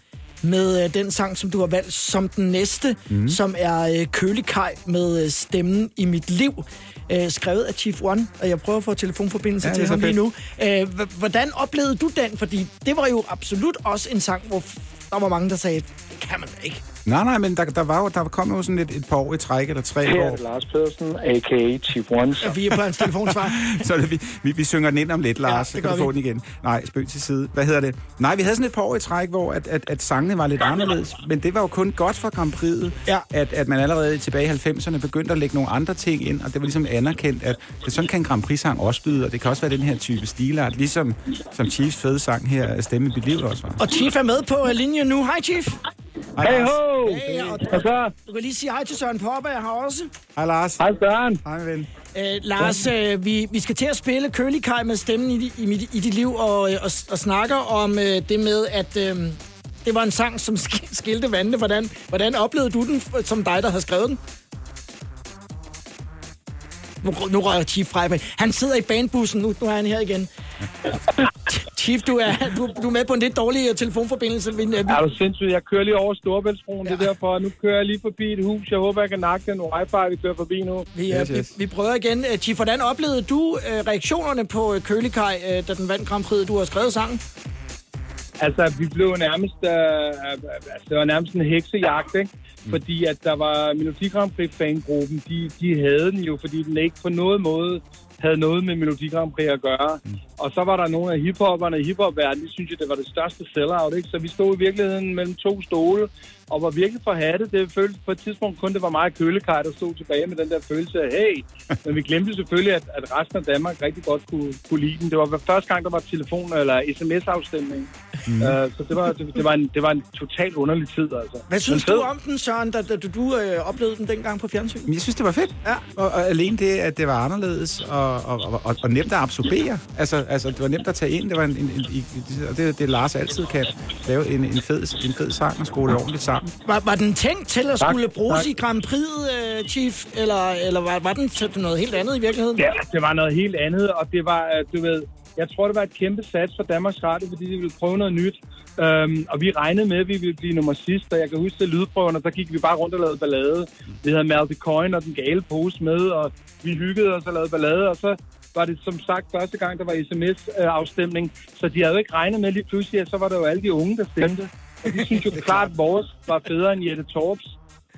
[SPEAKER 2] med øh, den sang, som du har valgt som den næste, mm. som er øh, Kølikaj med øh, stemmen i mit liv, øh, skrevet af Chief One, og jeg prøver at få telefonforbindelse
[SPEAKER 3] Ja,
[SPEAKER 2] til ham lige nu. Øh, hvordan oplevede du den? Fordi det var jo absolut også en sang, hvor der var mange, der sagde, det kan man da ikke.
[SPEAKER 3] Nej, nej, men der, der, var jo, der kom jo sådan et, et par år i træk, eller tre
[SPEAKER 10] Her er
[SPEAKER 3] år.
[SPEAKER 10] det Lars Pedersen, a.k.a. Chief One.
[SPEAKER 2] Ja, vi er på hans telefonsvar. (laughs)
[SPEAKER 3] Så det, vi, vi, vi synger den ind om lidt, Lars,
[SPEAKER 2] Ja,
[SPEAKER 3] så
[SPEAKER 2] det
[SPEAKER 3] kan du få
[SPEAKER 2] vi.
[SPEAKER 3] den igen. Nej, spøg til side. Hvad hedder det? Nej, vi havde sådan et par år i træk, hvor at, at, at sangene var lidt anderledes, men det var jo kun godt for Grand Prix'et,
[SPEAKER 2] Ja.
[SPEAKER 3] at, at man allerede tilbage i 90'erne begyndte at lægge nogle andre ting ind, og det var ligesom anerkendt, at det, sådan kan en Grand Prix-sang også lyde, og det kan også være den her type stilart, ligesom som Chiefs fede sang her, Stemme liv også var.
[SPEAKER 2] Og Chief er med på linjen nu. Hej, Chief.
[SPEAKER 3] Hej,
[SPEAKER 10] Hey ho!
[SPEAKER 2] Hey, og,
[SPEAKER 10] Og så,
[SPEAKER 2] du kan lige sige hej til Søren Poppe, jeg har også.
[SPEAKER 3] Hej, Lars.
[SPEAKER 10] hej Søren.
[SPEAKER 3] Hej, ven.
[SPEAKER 2] Øh, Lars, øh, vi, vi skal til at spille Kølikaj med stemmen i, i, mit, i dit liv, og, øh, og, og snakker om øh, det med, at øh, det var en sang, som sk- skilte vandene. Hvordan, hvordan oplevede du den, som dig, der har skrevet den? Nu, nu rører Chief fra. Han sidder i bandbussen, nu, nu er han her igen. (laughs) Chief, du er, du, du er med på en lidt dårlig øh, telefonforbindelse. Vi, øh, vi,
[SPEAKER 10] Er du sindssygt? Jeg kører lige over Storebæltsbroen, ja. det er derfor. Nu kører jeg lige forbi et hus. Jeg håber, jeg kan nakke den wifi, vi kører forbi nu.
[SPEAKER 2] vi, øh,
[SPEAKER 3] Yes,
[SPEAKER 2] vi,
[SPEAKER 3] yes.
[SPEAKER 2] vi prøver igen. Øh, Chief, hvordan oplevede du øh, reaktionerne på øh, Kølikaj, øh, da den vandt Grand Prix, du har skrevet sangen?
[SPEAKER 10] Altså, vi blev nærmest... Øh, altså, det var nærmest en heksejagt, ikke? Fordi at der var Melodi Grand Prix-fangruppen, de, de havde den jo, fordi den ikke på noget måde havde noget med Melodi Grand Prix at gøre. Mm. Og så var der nogle af hiphopperne i hiphop-verdenen, de synes, det var det største sellout, ikke? Så vi stod i virkeligheden mellem to stole, og var virkelig forhattet. Det føltes på et tidspunkt kun, det var meget kølekaj, der stod tilbage med den der følelse af, hey, (laughs) men vi glemte selvfølgelig, at, at resten af Danmark rigtig godt kunne, kunne lide den. Det var første gang, der var telefon- eller sms-afstemning. Mm. Uh, så det var, det, det, var en, det var en totalt underlig tid, altså.
[SPEAKER 2] Hvad synes
[SPEAKER 10] Men
[SPEAKER 2] du om den, Søren, da, da du, du øh, oplevede den dengang på fjernsyn?
[SPEAKER 3] Jeg synes, det var fedt.
[SPEAKER 2] Ja.
[SPEAKER 3] Og, og alene det, at det var anderledes og, og, og, og nemt at absorbere. Altså, altså, det var nemt at tage ind. Det var en, en, en, en og det, det Lars altid kan lave en, en, fed, en fed sang og det ordentligt sammen.
[SPEAKER 2] Var, var den tænkt til at
[SPEAKER 10] Tak,
[SPEAKER 2] skulle bruges
[SPEAKER 10] tak.
[SPEAKER 2] i Grand Prix, øh, Chief? Eller, eller var, var den til noget helt andet i virkeligheden?
[SPEAKER 10] Ja, det var noget helt andet, og det var, øh, du ved, jeg tror, det var et kæmpe sats for Danmarks Radio, fordi de ville prøve noget nyt. Um, og vi regnede med, at vi ville blive nummer sidst, og jeg kan huske til lydprøverne, der gik vi bare rundt og lavede ballade. Vi havde Malte Coin og den gale pose med, og vi hyggede os og lavede ballade, og så var det som sagt første gang, der var sms-afstemning. Så de havde jo ikke regnet med lige pludselig, at så var der jo alle de unge, der stemte. Og de synes jo (laughs) klart, at vores var federe end Jette Torps.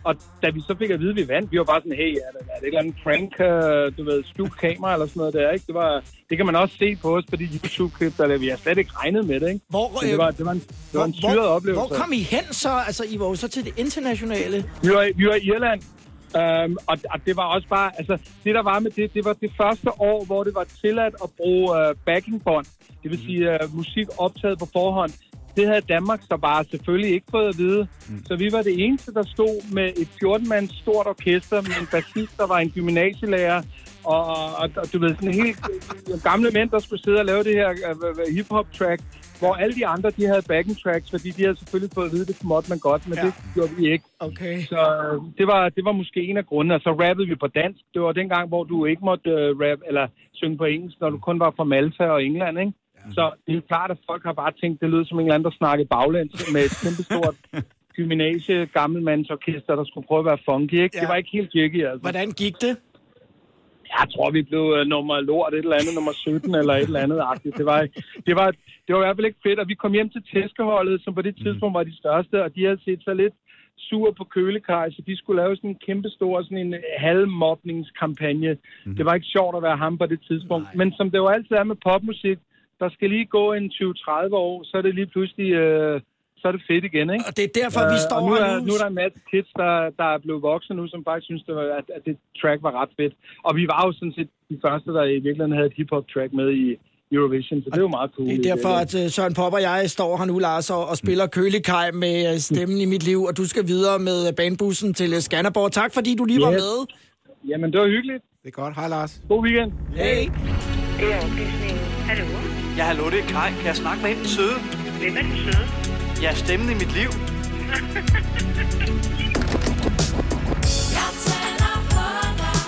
[SPEAKER 10] Og da vi så fik at vide, at vi vandt, vi var bare sådan, hey, er det, er det et eller andet prank, øh, du ved, skjult kamera eller sådan noget der, ikke? Det, var, det kan man også se på os på de YouTube-klip, der vi har slet ikke regnet med det, ikke?
[SPEAKER 2] Hvor,
[SPEAKER 10] Så det var, det var en, det var en syret
[SPEAKER 2] hvor,
[SPEAKER 10] oplevelse.
[SPEAKER 2] hvor kom I hen så? Altså, I var jo så til det internationale.
[SPEAKER 10] Vi var, vi var i Irland, øhm, og, og det var også bare, altså det der var med det, det var det første år, hvor det var tilladt at bruge øh, backingbånd, det vil sige øh, musik optaget på forhånd. Det havde Danmark så bare selvfølgelig ikke fået at vide. Mm. Så vi var det eneste, der stod med et 14-mands stort orkester med en bassist, der var en gymnasielærer, og, og, og, du ved, sådan helt øh, gamle mænd, der skulle sidde og lave det her øh, hip-hop-track, hvor alle de andre, de havde backing tracks, fordi de havde selvfølgelig fået at vide, det måtte man godt, men
[SPEAKER 2] Ja.
[SPEAKER 10] ja. det gjorde vi ikke.
[SPEAKER 2] Okay.
[SPEAKER 10] Så øh, det var, det var måske en af grundene. Og så rappede vi på dansk. Det var dengang, hvor du ikke måtte uh, rap eller synge på engelsk, når du kun var fra Malta og England, ikke? Så det er klart, at folk har bare tænkt, det lød som en eller anden, der snakkede baglæns med et kæmpestort (laughs) gymnasie gammelmandsorkester, der skulle prøve at være funky, ikke?
[SPEAKER 2] Ja.
[SPEAKER 10] Det var ikke helt kirke, altså.
[SPEAKER 2] Hvordan gik det?
[SPEAKER 10] Jeg tror, vi blev uh, nummer lort, et eller andet, nummer 17 eller et eller andet. -agtigt. Det var, det, var, det var i hvert fald ikke fedt, og vi kom hjem til tæskeholdet, som på det tidspunkt var de største, og de havde set sig lidt sur på kølekaj, så de skulle lave sådan en kæmpe stor sådan en halvmobningskampagne. Mm. Det var ikke sjovt at være ham på det tidspunkt. Nej. Men som det jo altid er med popmusik, der skal lige gå en 20-30 år, så er det lige pludselig... Øh, så er det fedt igen, ikke?
[SPEAKER 2] Og det er derfor, vi står
[SPEAKER 10] og nu
[SPEAKER 2] her
[SPEAKER 10] er,
[SPEAKER 2] nu.
[SPEAKER 10] nu er der en masse kids, der, der er blevet voksne nu, som faktisk synes, det var, at, at det track var ret fedt. Og vi var jo sådan set de første, der i virkeligheden havde et hip-hop-track med i Eurovision, så det er jo meget cool.
[SPEAKER 2] Det er derfor, at øh, Søren Pop og jeg står her nu, Lars, og, og spiller Kølekaj med øh, stemmen i mit liv, og du skal videre med øh, banebussen til øh, Skanderborg. Tak, fordi du lige var
[SPEAKER 10] Yes.
[SPEAKER 2] med.
[SPEAKER 10] Jamen, det var hyggeligt.
[SPEAKER 3] Det er godt. Hej, Lars.
[SPEAKER 10] God weekend.
[SPEAKER 2] Hey.
[SPEAKER 11] Det er oplysningen. Hallo?
[SPEAKER 12] Ja, hallo, det er Kai. Kan jeg snakke med hende søde?
[SPEAKER 11] Hvem er den søde?
[SPEAKER 12] Ja, stemmen i mit liv. (laughs)
[SPEAKER 5] Jeg tænder på dig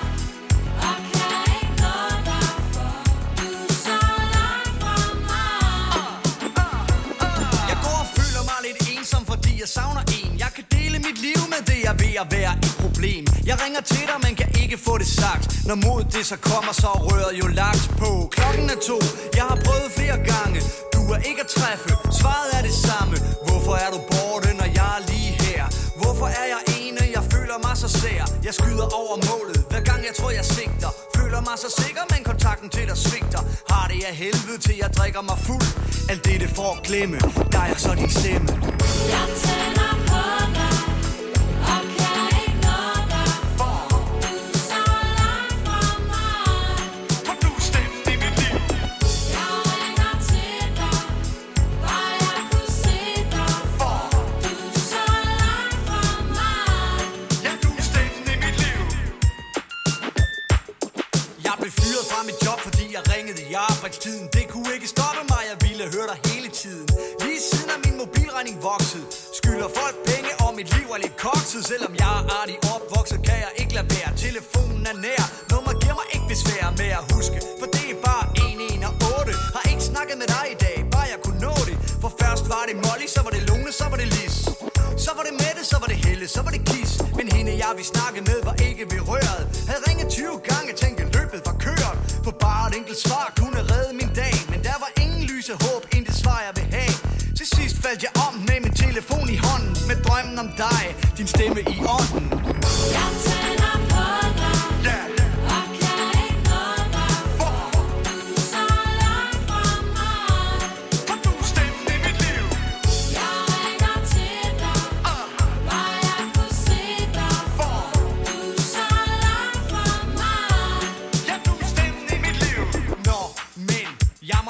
[SPEAKER 5] og kan ikke nå dig, for du er så langt fra mig.
[SPEAKER 12] Jeg går og føler mig lidt ensom, fordi jeg savner en. Jeg kan dele mit liv med det, jeg er ved at være problem. Jeg ringer til dig, men kan ikke få det sagt. Når mod det så kommer, så rører jo laks på. Klokken er to, jeg har prøvet flere gange. Du er ikke at træffe, svaret er det samme. Hvorfor er du borte, når jeg er lige her? Hvorfor er jeg ene, jeg føler mig så sær? Jeg skyder over målet, hver gang jeg tror jeg sigter. Føler mig så sikker, men kontakten til dig svigter. Har det af helvede til jeg drikker mig fuld. Alt det, det for at glemme, dig og så din stemme.
[SPEAKER 5] Jeg tænder på dig fra
[SPEAKER 12] mit job, fordi jeg ringede i arbejdstiden. Det kunne ikke stoppe mig, jeg ville høre dig hele tiden. Lige siden er min mobilregning vokset. Skylder folk penge, og mit liv er lidt kokset. Selvom jeg er artig opvokset, kan jeg ikke lade være. Telefonen er nær, nummer giver mig ikke besvær med at huske. For det er bare 118. Har ikke snakket med dig i dag, bare jeg kunne nå det. For først var det Molly, så var det Lone, så var det Lis. Så var det Mette, så var det Helle, så var det Kis. Men hende jeg vi snakke med var ikke ved røret. Havde ringet 20 gange, tænkte et enkelt svar kunne redde min dag. Men der var ingen lyse håb, intet svar jeg vil have. Til sidst faldt jeg om med min telefon i hånden. Med drømmen om dig, din stemme i ånden.
[SPEAKER 5] Jeg
[SPEAKER 12] tager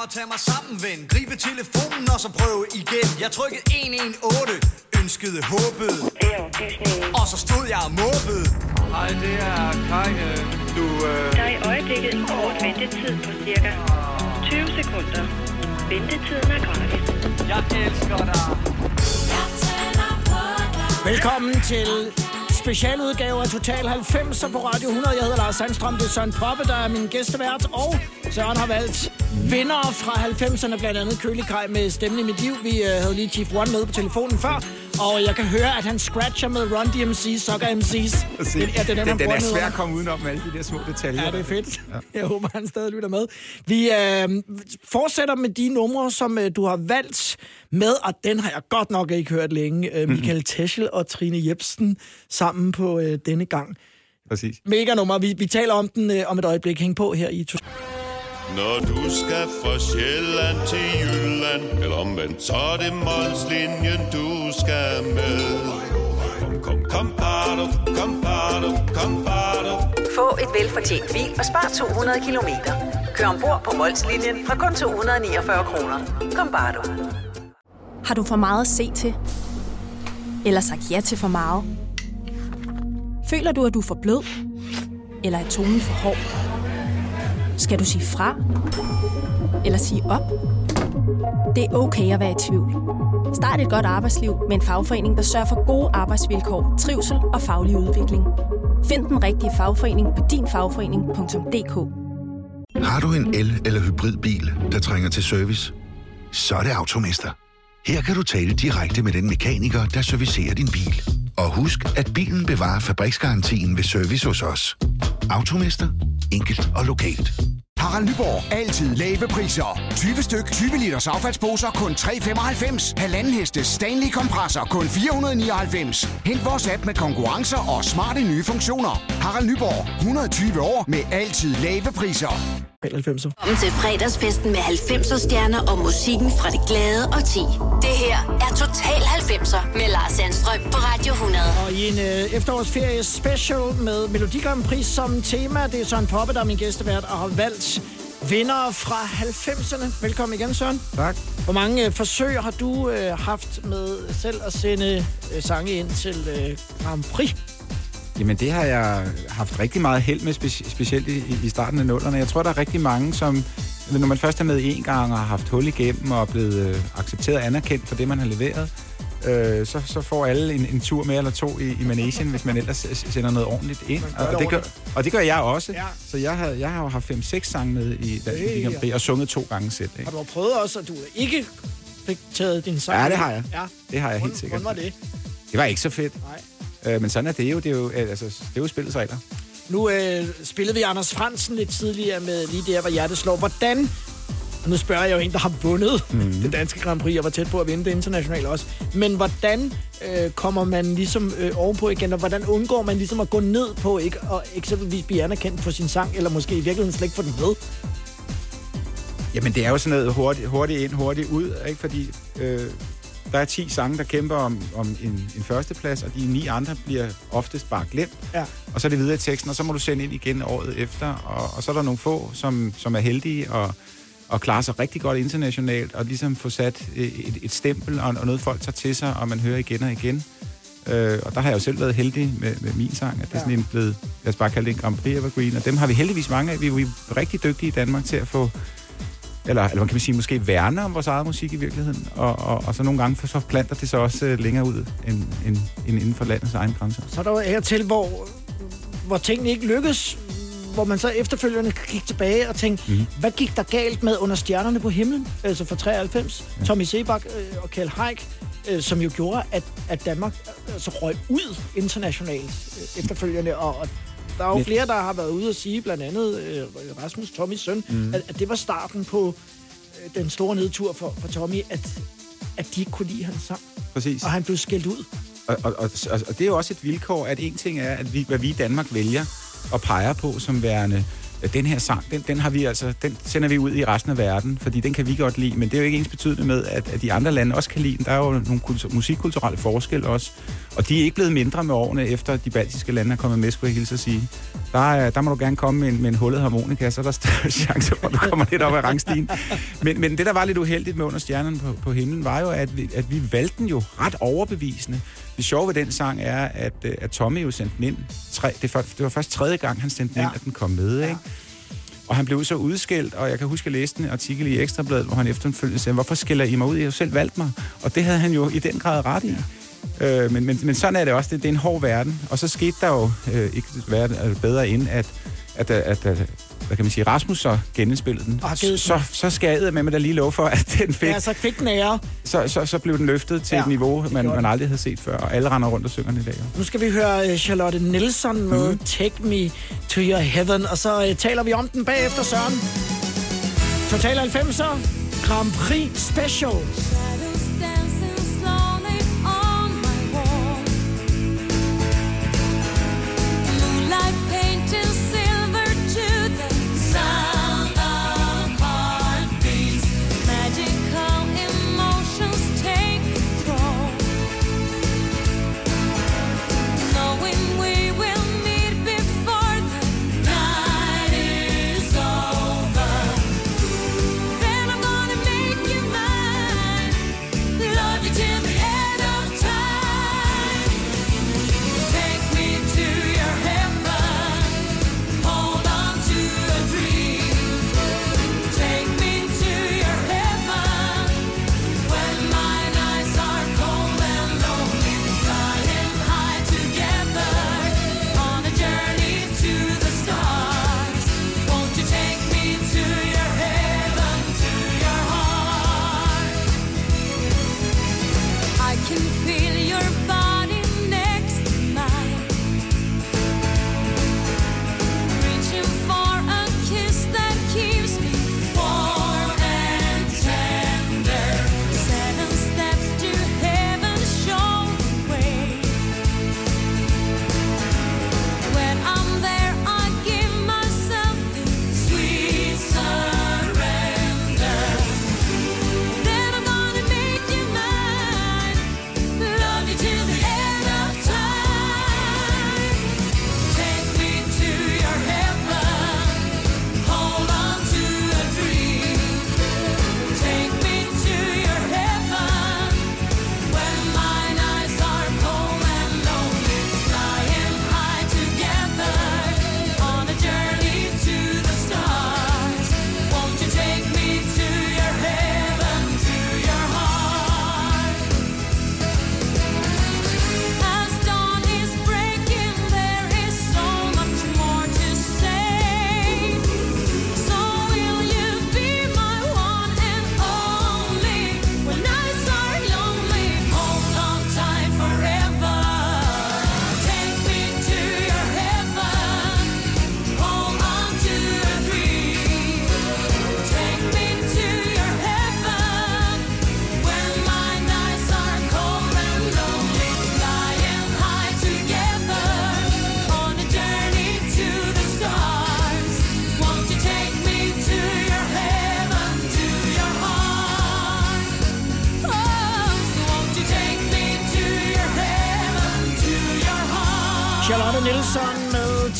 [SPEAKER 12] må tage mig sammen, ven. Gribe telefonen og så prøve igen. Jeg trykkede 118, ønskede,
[SPEAKER 11] er oplysningen.
[SPEAKER 12] Og så stod jeg og måbede.
[SPEAKER 13] Hej, det er Kai. Du, øh,
[SPEAKER 11] Der er i øjeblikket en kort ventetid på cirka 20 sekunder. Ventetiden er gratis.
[SPEAKER 12] Jeg elsker dig.
[SPEAKER 5] Jeg dig.
[SPEAKER 2] Velkommen til specialudgave af Total 90 på Radio 100. Jeg hedder Lars Sandstrøm, det er Søren Poppe, der er min gæstevært, og Søren har valgt vinder fra 90'erne, blandt andet Kølekaj med stemmen i mit liv. Vi øh, havde lige Chief One med på telefonen før, og jeg kan høre, at han scratcher med Run DMC, Sucker MC's.
[SPEAKER 3] Det,
[SPEAKER 2] er den,
[SPEAKER 3] den, den er svær at komme udenom med alle de der små detaljer.
[SPEAKER 2] Ja, det er fedt. Ja. (laughs) Jeg håber, han stadig lytter med. Vi øh, fortsætter med de numre, som øh, du har valgt med, og den har jeg godt nok ikke hørt længe. Øh, Michael Teschel og Trine Jebsen sammen på øh, denne gang.
[SPEAKER 3] Præcis.
[SPEAKER 2] Mega nummer. Vi, vi taler om den øh, om et øjeblik. Hæng på her i... To-
[SPEAKER 14] Når du skal fra Sjælland til Jylland Eller omvendt, så er det Molslinjen, du skal med Kom, kom, kom, bado, kom, bado, kom, bado.
[SPEAKER 15] Få et velfortjent bil og spar 200 kilometer. Kør ombord på Molslinjen fra kun 249 kroner. Kom bare du.
[SPEAKER 8] Har du for meget at se til? Eller sagt ja til for meget? Føler du, at du er for blød? Eller er tonen for hård? Skal du sige fra? Eller sige op? Det er okay at være i tvivl. Start et godt arbejdsliv med en fagforening, der sørger for gode arbejdsvilkår, trivsel og faglig udvikling. Find den rigtige fagforening på dinfagforening.dk
[SPEAKER 16] Har du en el- eller hybridbil, der trænger til service? Så er det Automester. Her kan du tale direkte med den mekaniker, der servicerer din bil. Og husk, at bilen bevarer fabriksgarantien ved service hos os. Automester. Enkelt og lokalt.
[SPEAKER 17] Harald Nyborg. Altid lave priser. 20 styk, 20 liters affaldsposer kun 3,95. Halvanden heste Stanley kompresser kun 499. Hent vores app med konkurrencer og smarte nye funktioner. Harald Nyborg. 120 år med altid lave priser.
[SPEAKER 2] 90'er.
[SPEAKER 1] Kom til fredagsfesten med 90'er stjerner og musikken fra det glade og ti. Det her er Total 90'er med Lars Sandstrøm på Radio 100.
[SPEAKER 2] Og i en øh, efterårsferie special med Melodi Grand Prix som tema. Det er Søren Poppe, der er min gæstevært, og har valgt vinder fra 90'erne. Velkommen igen, Søren.
[SPEAKER 3] Tak.
[SPEAKER 2] Hvor mange øh, forsøg har du øh, haft med selv at sende øh, sange ind til øh, Grand Prix?
[SPEAKER 3] Jamen, det har jeg haft rigtig meget held med, speci- specielt i, i starten af nullerne. Jeg tror, der er rigtig mange, som når man først er med en gang og har haft hul igennem og er blevet øh, accepteret og anerkendt for det, man har leveret, øh, så, så får alle en, en tur med eller to i, i managen, hvis man ellers sender noget ordentligt ind.
[SPEAKER 2] gør
[SPEAKER 3] Og,
[SPEAKER 2] det
[SPEAKER 3] gør, og det gør jeg også.
[SPEAKER 2] Ja.
[SPEAKER 3] Så jeg har, jeg har jo haft 5-6 sange med i Dansk Grand Prix og sunget to gange selv. Ikke?
[SPEAKER 2] Har du prøvet også, at du ikke fik taget din sang?
[SPEAKER 3] Ja, det har jeg.
[SPEAKER 2] Ja.
[SPEAKER 3] Det har jeg helt sikkert.
[SPEAKER 2] Hvordan var det?
[SPEAKER 3] Det var ikke så fedt.
[SPEAKER 2] Nej.
[SPEAKER 3] Øh, men sådan er det jo. Det er jo, øh, altså, det er jo spillets regler.
[SPEAKER 2] Nu øh, spillede vi Anders Fransen lidt tidligere med lige der, hvor hjertet slår. Hvordan, nu spørger jeg jo en, der har vundet mm. det danske Grand Prix, og var tæt på at vinde det internationalt også. Men hvordan øh, kommer man ligesom øh, ovenpå igen, og hvordan undgår man ligesom at gå ned på ikke, og eksempelvis blive anerkendt for sin sang, eller måske i virkeligheden slet ikke få den med?
[SPEAKER 3] Jamen, det er jo sådan noget hurtigt, hurtigt ind, hurtigt ud, ikke? Fordi øh, der er 10 sange, der kæmper om, om en, en førsteplads, og de ni andre bliver oftest bare glemt.
[SPEAKER 2] Ja.
[SPEAKER 3] Og så er det videre i teksten, og så må du sende ind igen året efter. Og, og så er der nogle få, som, som er heldige og, og klarer sig rigtig godt internationalt, og ligesom få sat et, et stempel og, og noget, folk tager til sig, og man hører igen og igen. Øh, og der har jeg jo selv været heldig med, med min sang, at det er sådan en blevet, lad os bare kalde det en Grand Prix Evergreen, og dem har vi heldigvis mange af. Vi er jo rigtig dygtige i Danmark til at få eller, eller man kan man sige, måske værne om vores eget musik i virkeligheden, og, og, og så nogle gange så planter det sig også øh, længere ud end, end, end inden for landets egen grænser.
[SPEAKER 2] Så er der jo hertil, hvor, hvor tingene ikke lykkes, hvor man så efterfølgende kan kigge tilbage og tænke, mm. hvad gik der galt med Under Stjernerne på himlen, altså fra 93, ja. Tommy Sebak øh, og Kjell Haik, øh, som jo gjorde, at, at Danmark altså, røg ud internationalt øh, efterfølgende, og, og der er jo
[SPEAKER 3] Men-
[SPEAKER 2] flere, der har været ude at sige, blandt andet øh, Rasmus, Tommys søn, mm. at, at det var starten på øh, den store nedtur for, for Tommy, at, at de ikke kunne lide hans sang,
[SPEAKER 3] Præcis.
[SPEAKER 2] og han blev skældt ud.
[SPEAKER 3] Og, og, og, og, og det er jo også et vilkår, at en ting er, at vi, hvad vi i Danmark vælger og peger på som værende den her sang, den, den, har vi altså, den sender vi ud i resten af verden, fordi den kan vi godt lide, men det er jo ikke ens betydende med, at, at de andre lande også kan lide den. Der er jo nogle kultur, musikkulturelle forskelle også, og de er ikke blevet mindre med årene, efter de baltiske lande er kommet med, skulle jeg hilse at sige. Der, er, der må du gerne komme med en, med en hullet harmonika, så er der større (laughs) chance for, at du kommer lidt op ad rangstigen. Men, men det, der var lidt uheldigt med under stjernerne på, på himlen, var jo, at vi, at vi valgte den jo ret overbevisende. Det sjove ved den sang er, at, øh, at Tommy jo sendte den ind. Tre, det, var, det var først tredje gang, han sendte den ja. ind, at den kom med, ikke? Og han blev så udskældt, og jeg kan huske, at jeg læste en artikel i Ekstrabladet, hvor han efterfølgende sagde, hvorfor skælder I mig ud? I har selv valgt mig. Og det havde han jo i den grad ret i. Øh, men, men, men sådan er det også. Det, det er en hård verden. Og så skete der jo øh, ikke verden, altså bedre end, at, at, at, at, at hvad kan man sige, Rasmus så genindspillede den.
[SPEAKER 2] Givet
[SPEAKER 3] Så, så skal jeg med mig da lige lov for, at den fik,
[SPEAKER 2] Ja, så fik den ære.
[SPEAKER 3] så, så, så blev den løftet til
[SPEAKER 2] Ja,
[SPEAKER 3] et niveau, man, man aldrig havde set før. Og alle render rundt og synger den i dag.
[SPEAKER 2] Nu skal vi høre øh, Charlotte Nielsen med mm. Take Me To Your Heaven, og så uh, taler vi om den bagefter, Søren. Total 90'er, Grand Prix Special.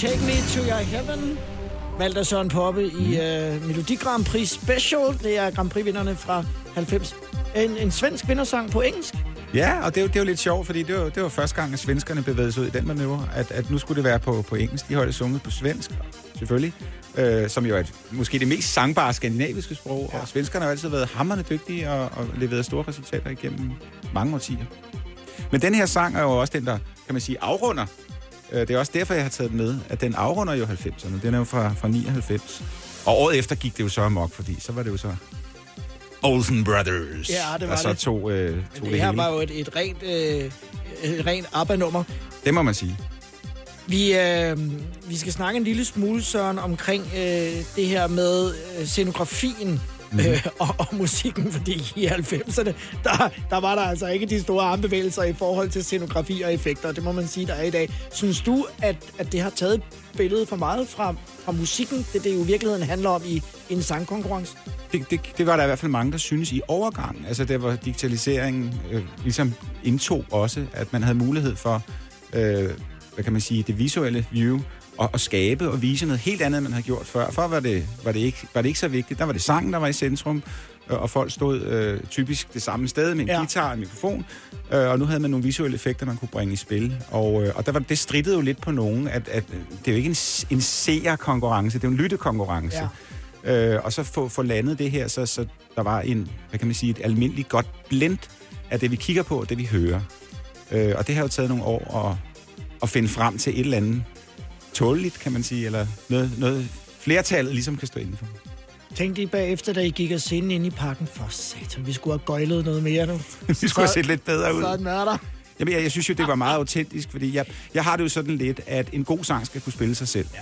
[SPEAKER 5] Take Me To Your Heaven.
[SPEAKER 2] Valgt af Søren Poppe i uh, Melodi Grand Prix Special. Det er Grand Prix-vinderne fra 90. En, en svensk vindersang på engelsk.
[SPEAKER 3] Ja, og det er, jo, det er jo lidt sjovt, fordi det var, det var første gang, at svenskerne bevægede sig ud i den manøvre, at, at nu skulle det være på, på engelsk. De har det sunget på svensk, selvfølgelig, øh, som jo er et, måske det mest sangbare skandinaviske sprog, ja. og svenskerne har altid været hammerende dygtige og, og leveret store resultater igennem mange årtier. Men den her sang er jo også den, der, kan man sige, afrunder. Øh, Det er også derfor, jeg har taget den med, at den afrunder jo 90'erne. Den er jo fra, fra 99. Og året efter gik det jo så amok, fordi så var det jo så Olsen Brothers,
[SPEAKER 2] Ja, det var
[SPEAKER 3] der så
[SPEAKER 2] det.
[SPEAKER 3] tog, øh, tog
[SPEAKER 2] Men
[SPEAKER 3] det,
[SPEAKER 2] det her
[SPEAKER 3] hele.
[SPEAKER 2] var jo et, et rent, øh, et rent ABBA-nummer.
[SPEAKER 3] Det må man sige.
[SPEAKER 2] Vi, øh, vi skal snakke en lille smule, Søren, omkring øh, det her med øh, scenografien
[SPEAKER 3] Mhm.
[SPEAKER 2] øh, og, og musikken, fordi i 90'erne, der, der var der altså ikke de store armbevægelser i forhold til scenografi og effekter. Det må man sige, der er i dag. Synes du, at, at det har taget billedet for meget fra, fra musikken, det det jo i virkeligheden handler om i en sangkonkurrence?
[SPEAKER 3] Det, det, det var der i hvert fald mange, der synes i overgangen. Altså, der var digitaliseringen øh, ligesom indtog også, at man havde mulighed for, øh, hvad kan man sige, det visuelle view, og, og skabe og vise noget helt andet, end man havde gjort før. Før var det, var det, ikke, var det ikke så vigtigt. Der var det sangen, der var i centrum, øh, og folk stod øh, typisk det samme sted med en
[SPEAKER 2] Ja.
[SPEAKER 3] guitar og en mikrofon, øh, og nu havde man nogle visuelle effekter, man kunne bringe i spil. Og, øh, og der var, det strittede jo lidt på nogen, at, at øh, det er jo ikke en, en seerkonkurrence, det er jo en lyttekonkurrence.
[SPEAKER 2] Ja.
[SPEAKER 3] Øh, og så få, få landet det her, så, så der var en, hvad kan man sige, et almindeligt godt blend af det, vi kigger på, og det, vi hører. Øh, og det har jo taget nogle år at, at finde frem til et eller andet tåleligt, kan man sige, eller noget, noget flertallet ligesom kan stå indenfor.
[SPEAKER 2] Tænkte I bagefter, da I gik af scenen ind i parken? For satan, vi skulle have gøjlet noget mere nu. (laughs)
[SPEAKER 3] Vi skulle have set lidt bedre ud.
[SPEAKER 2] Sådan er der.
[SPEAKER 3] Jamen, jeg, jeg synes jo, det var meget autentisk, fordi jeg, jeg har det jo sådan lidt, at en god sang skal kunne spille sig selv. Ja.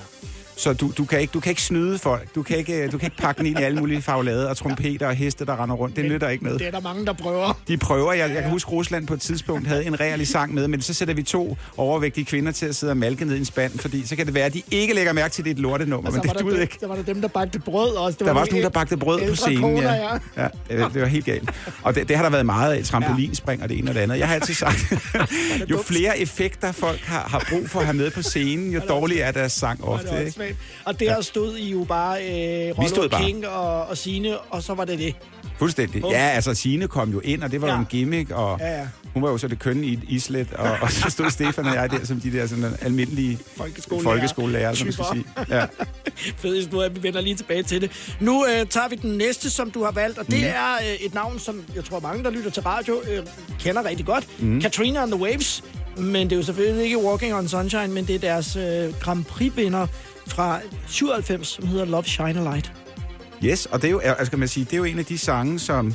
[SPEAKER 3] Så du, du, kan ikke, du kan ikke snyde folk. Du kan ikke, du kan ikke pakke den ind i alle mulige faglade og trompeter og heste, der render rundt. Det nytter ikke noget.
[SPEAKER 2] Det er der mange, der prøver.
[SPEAKER 3] De prøver. Jeg, jeg kan huske, Rusland på et tidspunkt havde en realig sang med, men så sætter vi to overvægtige kvinder til at sidde og malke ned i en spand, fordi så kan det være, at de ikke lægger mærke til, at det er et lortenummer,
[SPEAKER 2] Og
[SPEAKER 3] men
[SPEAKER 2] var,
[SPEAKER 3] det
[SPEAKER 2] der
[SPEAKER 3] duede
[SPEAKER 2] dem,
[SPEAKER 3] ikke.
[SPEAKER 2] så var der dem, der bagte brød også. Det
[SPEAKER 3] Der var også nogen, der bagte brød på scenen.
[SPEAKER 2] koner,
[SPEAKER 3] ja. ja det, det var helt galt. Og det, det har der været meget af, trampolinspring og det ene og det andet. Jeg har altid sagt, (laughs) (laughs) jo flere effekter folk har, har brug for at have med på scenen, jo dårligere er deres sang ofte. Ikke?
[SPEAKER 2] Åndssvagt. Og der stod I jo bare øh, Rollo
[SPEAKER 3] bare.
[SPEAKER 2] King og, og Signe, og så var det det.
[SPEAKER 3] Fuldstændig. Ja, altså Signe kom jo ind, og det var ja. jo en gimmick, og
[SPEAKER 2] Ja, ja.
[SPEAKER 3] hun var jo så det kønne i islet, og, og så stod Stefan og jeg der som de der sådan almindelige
[SPEAKER 2] Folkeskolelærer.
[SPEAKER 3] folkeskolelærer, som man skal sige. Ja. (laughs)
[SPEAKER 2] Fed historie, vi vender lige tilbage til det. Nu øh, tager vi den næste, som du har valgt, og det
[SPEAKER 3] Mhm.
[SPEAKER 2] er øh, et navn, som jeg tror mange, der lytter til radio, øh, kender rigtig godt.
[SPEAKER 3] Mhm.
[SPEAKER 2] Katrina and the Waves. Men det er jo selvfølgelig ikke Walking on Sunshine, men det er deres øh, Grand Prix-vinder fra 97, som hedder Love Shine a Light.
[SPEAKER 3] Yes, og det er jo, altså, kan man sige, det er jo en af de sange, som...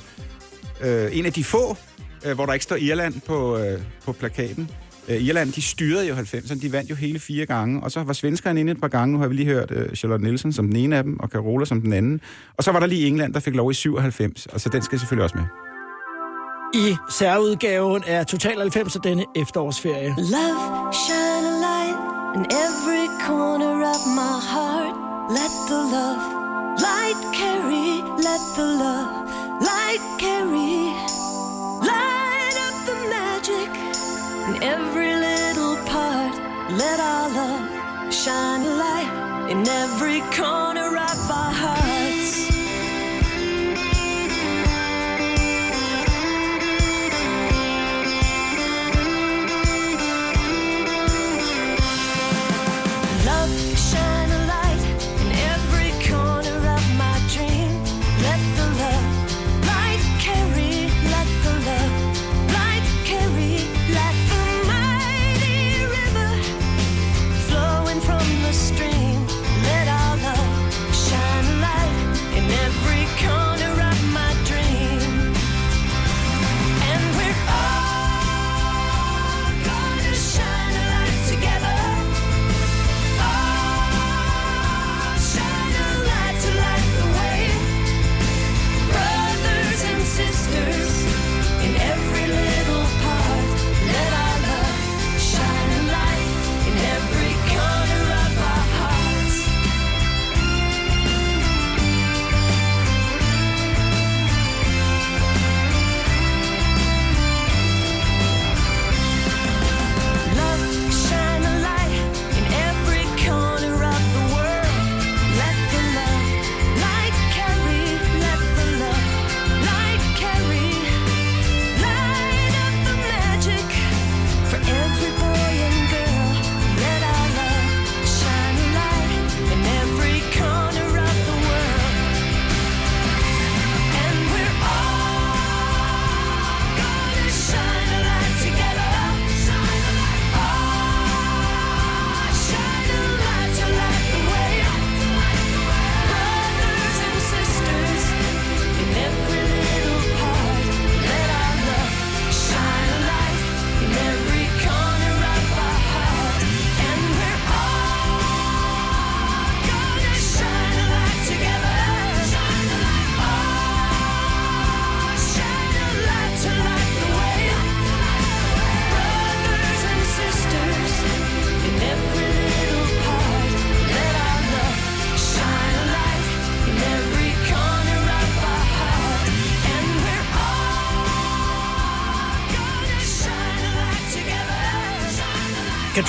[SPEAKER 3] Øh, en af de få øh, hvor der ikke står Irland på, øh, på plakaten. Øh, Irland, de styrede jo 90'erne, de vandt jo hele fire gange, og så var svenskerne inde et par gange, nu har vi lige hørt øh, Charlotte Nielsen som den ene af dem, og Carola som den anden. Og så var der lige England, der fik lov i 97, og så den skal selvfølgelig også med.
[SPEAKER 2] I særudgaven af Total 90 og denne efterårsferie.
[SPEAKER 5] Love, shine a light in every corner of my heart. Let the love light carry, let the love light carry. Light up the magic in every little part. Let our love shine a light in every corner of our hearts.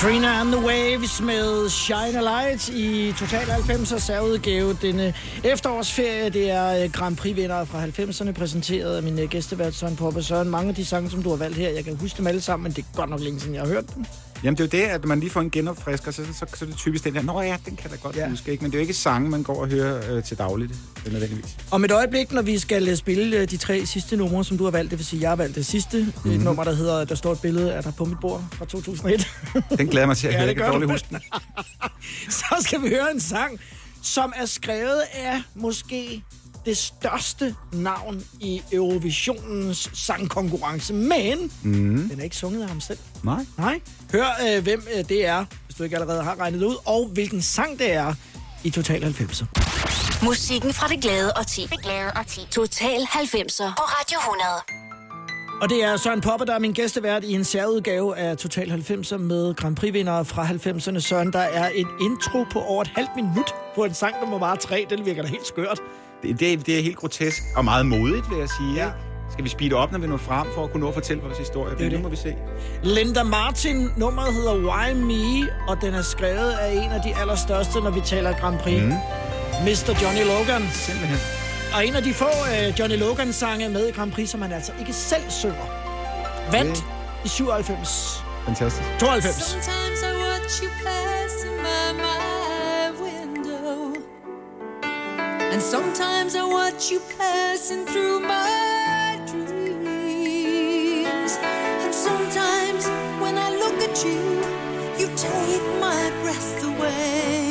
[SPEAKER 2] Katrina and the Waves med Shine a Light i Total 90'er særudgave. Denne efterårsferie, det er øh, Grand Prix-vinder fra 90'erne, præsenteret af min øh, gæstevært Søren Poppe Søren. Mange af de sange, som du har valgt her, jeg kan huske dem alle sammen, men det er godt nok længe siden, jeg har hørt dem.
[SPEAKER 3] Jamen, det er jo det, at man lige får en genopfrisker, så, så, så er det typisk den der, nå ja, den kan da godt ja. huske, ikke? Men det er jo ikke sange, man går og hører øh, til dagligt, nødvendigvis.
[SPEAKER 2] Om et øjeblik, når vi skal øh, spille øh, de tre sidste numre, som du har valgt, det vil sige, jeg har valgt det sidste mm-hmm. et nummer, der hedder, der står et billede af dig på mit bord fra 2001. (laughs)
[SPEAKER 3] Den glæder mig til at
[SPEAKER 2] Ja,
[SPEAKER 3] høre, jeg kan dårligt huske den. (laughs)
[SPEAKER 2] Så skal vi høre en sang, som er skrevet af måske det største navn i Eurovisionens sangkonkurrence, men
[SPEAKER 3] Mm.
[SPEAKER 2] den er ikke sunget af ham selv.
[SPEAKER 3] Nej.
[SPEAKER 2] Nej. Hør, øh, hvem øh, det er, hvis du ikke allerede har regnet det ud, og hvilken sang det er i Total 90'er.
[SPEAKER 1] Musikken fra det glade og 10. Det glade og 10. Total 90'er på Radio 100.
[SPEAKER 2] Og det er Søren Poppe, der er min gæstevært i en særudgave af Total 90'er med Grand Prix-vindere fra 90'erne. Søren, der er en intro på over et halvt minut på en sang, der må vare tre. Den virker da helt skørt.
[SPEAKER 3] Det, det, det er helt grotesk og meget modigt, vil jeg sige. Ja. Skal vi speede op, når vi når frem, for at kunne nå at fortælle vores historie? Det,
[SPEAKER 2] er
[SPEAKER 3] det må vi se.
[SPEAKER 2] Linda Martin, nummeret hedder Why Me, og den er skrevet af en af de allerstørste, når vi taler Grand Prix. Mm. Mr. Johnny Logan.
[SPEAKER 3] Simpelthen.
[SPEAKER 2] Og en af de få uh, Johnny Logan-sange med i Grand Prix, som han altså ikke selv synger. Vandt
[SPEAKER 3] Okay.
[SPEAKER 2] i 97.
[SPEAKER 3] Fantastisk.
[SPEAKER 2] 92.
[SPEAKER 5] Sometimes I watch you passing by my And sometimes I watch you passing through my dreams. And sometimes when I look at you, you take my breath away.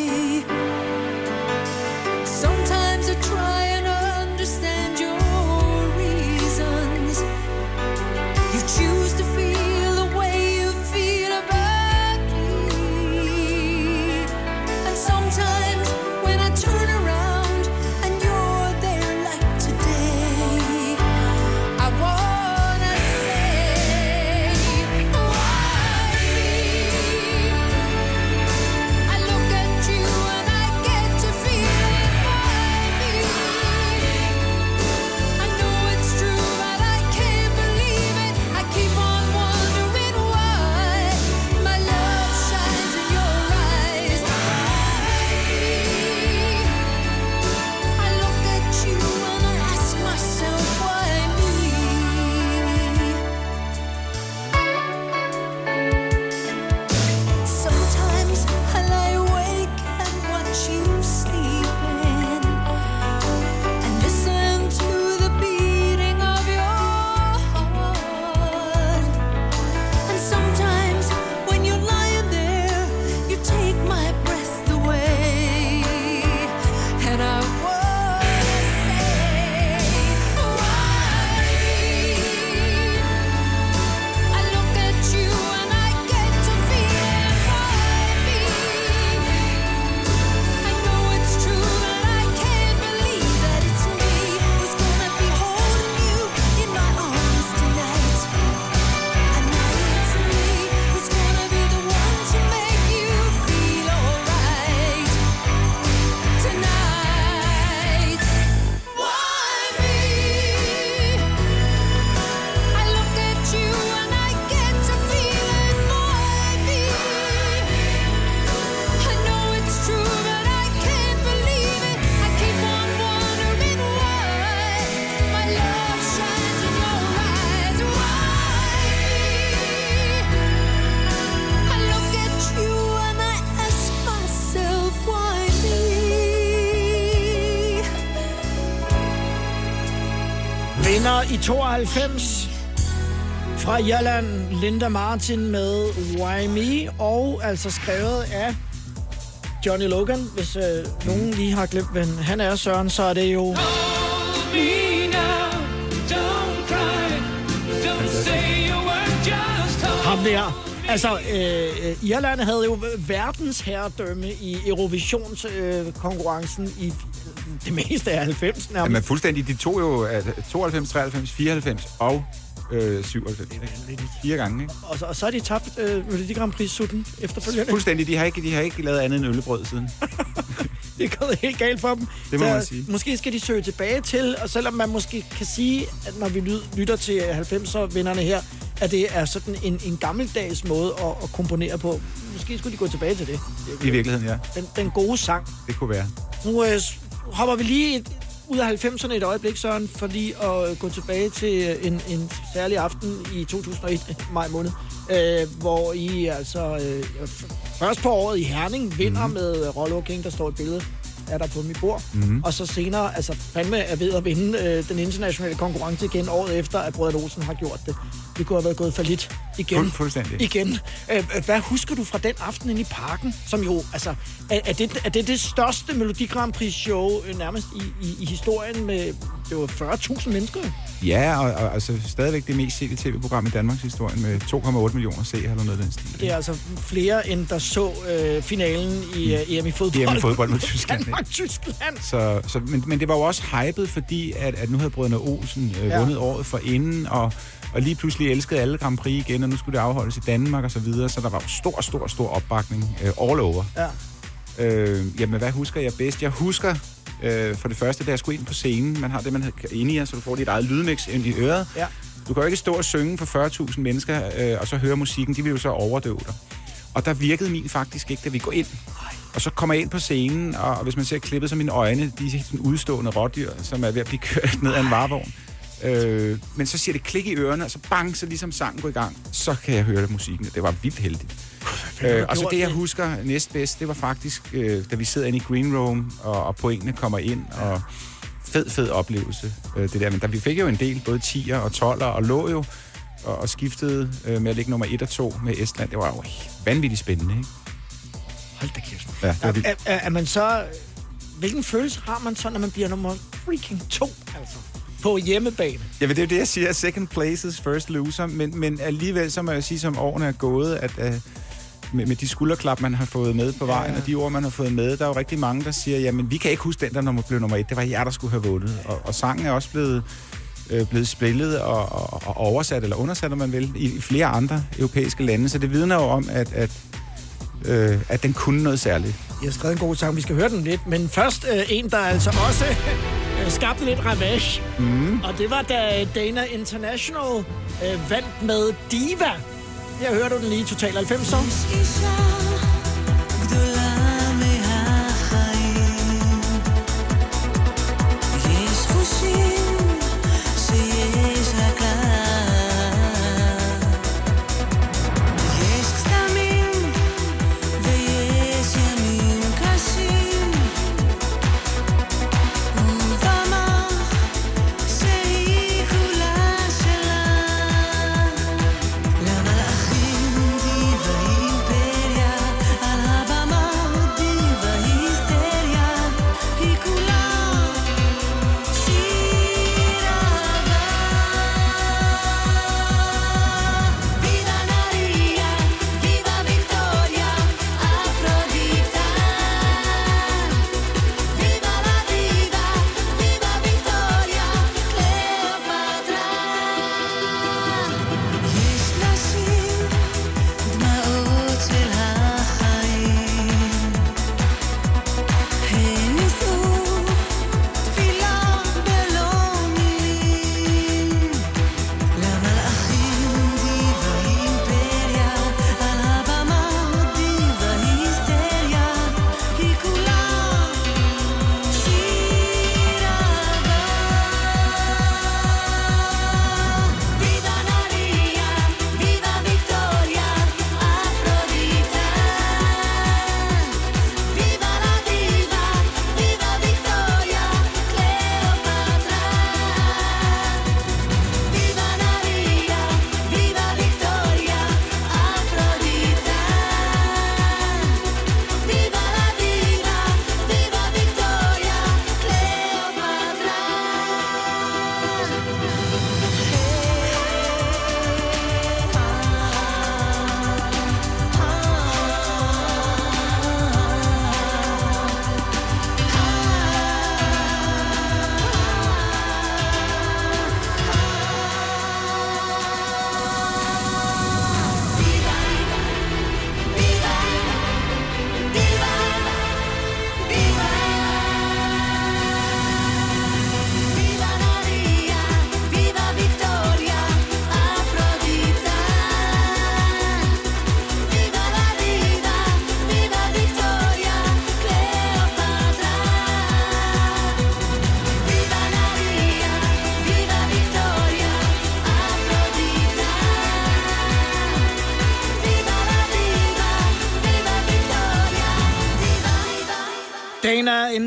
[SPEAKER 2] 90 fra Jylland, Linda Martin med Why Me, og altså skrevet af Johnny Logan. Hvis øh, nogen lige har glemt, hvem han er, Søren, så er det jo... Ham der. Altså, øh, øh Irland havde jo verdensherredømme i Eurovision-konkurrencen øh, i, det meste af 90'erne. nærmest.
[SPEAKER 3] Jamen fuldstændig. De tog jo øh, 92, 93, 94 og øh, 97. Fire gange, ikke?
[SPEAKER 2] Og så, og så har de tabt øh, Melodi Grand Prix sutten efterfølgende.
[SPEAKER 3] Fuldstændig. De har ikke, de har ikke lavet andet end øllebrød siden. (laughs)
[SPEAKER 2] Det er gået helt galt for dem.
[SPEAKER 3] Det må
[SPEAKER 2] Så
[SPEAKER 3] man sige.
[SPEAKER 2] Måske skal de søge tilbage til, og selvom man måske kan sige, at når vi lytter til 90'er-vinderne her, at det er sådan en, en gammeldags måde at, at komponere på. Måske skulle de gå tilbage til det.
[SPEAKER 3] I virkeligheden, ja.
[SPEAKER 2] Den, den gode sang.
[SPEAKER 3] Det kunne være.
[SPEAKER 2] Nu øh, hopper vi lige et, ud af 90'erne et øjeblik, Søren, for lige at øh, gå tilbage til øh, en, en særlig aften i 2001, maj måned, øh, hvor I altså øh, først på året i Herning vinder mm. med øh, Rollo King, der står et billede er der på mit bord.
[SPEAKER 3] Mhm.
[SPEAKER 2] Og så senere, altså fandme er ved at vinde øh, den internationale konkurrence igen året efter, at Brødre Olsen har gjort det. Vi kunne have været gået for lidt igen.
[SPEAKER 3] Fuld, fuldstændig.
[SPEAKER 2] Igen. Øh, øh, hvad husker du fra den aften inde i parken? Som jo, altså, er, er, det, er det det største Melodi Grand Prix show øh, nærmest i, i, i historien med, det var 40.000 mennesker?
[SPEAKER 3] Ja, og, og altså stadigvæk det mest sete tv-program i Danmarks historie med 2,8 millioner seere eller noget den stil.
[SPEAKER 2] Det er altså flere, end der så øh, finalen i øh, EM i fodbold.
[SPEAKER 3] EM i fodbold mod Tyskland, ikke?
[SPEAKER 2] Danmark-Tyskland.
[SPEAKER 3] Så, så, men, men det var jo også hypet, fordi at, at nu havde brødrene Olsen øh,
[SPEAKER 2] ja.
[SPEAKER 3] vundet året for inden, og, og lige pludselig elskede alle Grand Prix igen, og nu skulle det afholdes i Danmark og så videre, så der var stor, stor, stor opbakning øh, all over.
[SPEAKER 2] Ja.
[SPEAKER 3] Øh, jamen, hvad husker jeg bedst? Jeg husker øh, for det første, da jeg skulle ind på scenen. Man har det, man har inde i, så du får dit eget lydmix ind i øret.
[SPEAKER 2] Ja.
[SPEAKER 3] Du kan jo ikke stå og synge for 40.000 mennesker, øh, og så høre musikken. De vil jo så overdøve dig. Og der virkede min faktisk ikke, da vi går ind. Og så kommer jeg ind på scenen, og hvis man ser klippet, så mine øjne, de er sådan udstående rådyr, som er ved at blive kørt ned ad en varevogn. Øh, men så siger det klik i ørerne, og så bang, så ligesom sangen går i gang. Så kan jeg høre musikken, og det var vildt heldigt. Øh, og så det, jeg husker næstbedst, det var faktisk, øh, da vi sidder inde i Green Room, og, og pointene kommer ind, og fed, fed oplevelse, øh, det der. Men der, vi fik jo en del, både 10'er og 12'er, og lå jo og, og skiftede øh, med at ligge nummer 1 og 2 med Estland. Det var jo vanvittigt spændende, ikke?
[SPEAKER 2] Hold da kæft.
[SPEAKER 3] Ja, det var vildt.
[SPEAKER 2] er, er, er man så... Hvilken følelse har man så, når man bliver nummer freaking to, altså?
[SPEAKER 5] På hjemmebane.
[SPEAKER 3] Ja, det er jo det, jeg siger, second place is first loser, men, men alligevel så må jeg sige, som årene er gået, at uh, med, med de skulderklap, man har fået med på vejen, ja. og de ord, man har fået med, der er jo rigtig mange, der siger, jamen, vi kan ikke huske den, der nummer, blev nummer et. Det var jer, der skulle have vundet. Og, og sangen er også blevet, øh, blevet spillet og, og, og oversat, eller undersat, om man vil, i, i flere andre europæiske lande. Så det vidner jo om, at, at, øh, at den kunne noget særligt.
[SPEAKER 5] Jeg har skrevet en god sang, vi skal høre den lidt. Men først øh, en, der altså også øh, skabte lidt ravage.
[SPEAKER 3] Mm.
[SPEAKER 5] Og det var da Dana International øh, vandt med Diva. Her hører du den lige i Total 90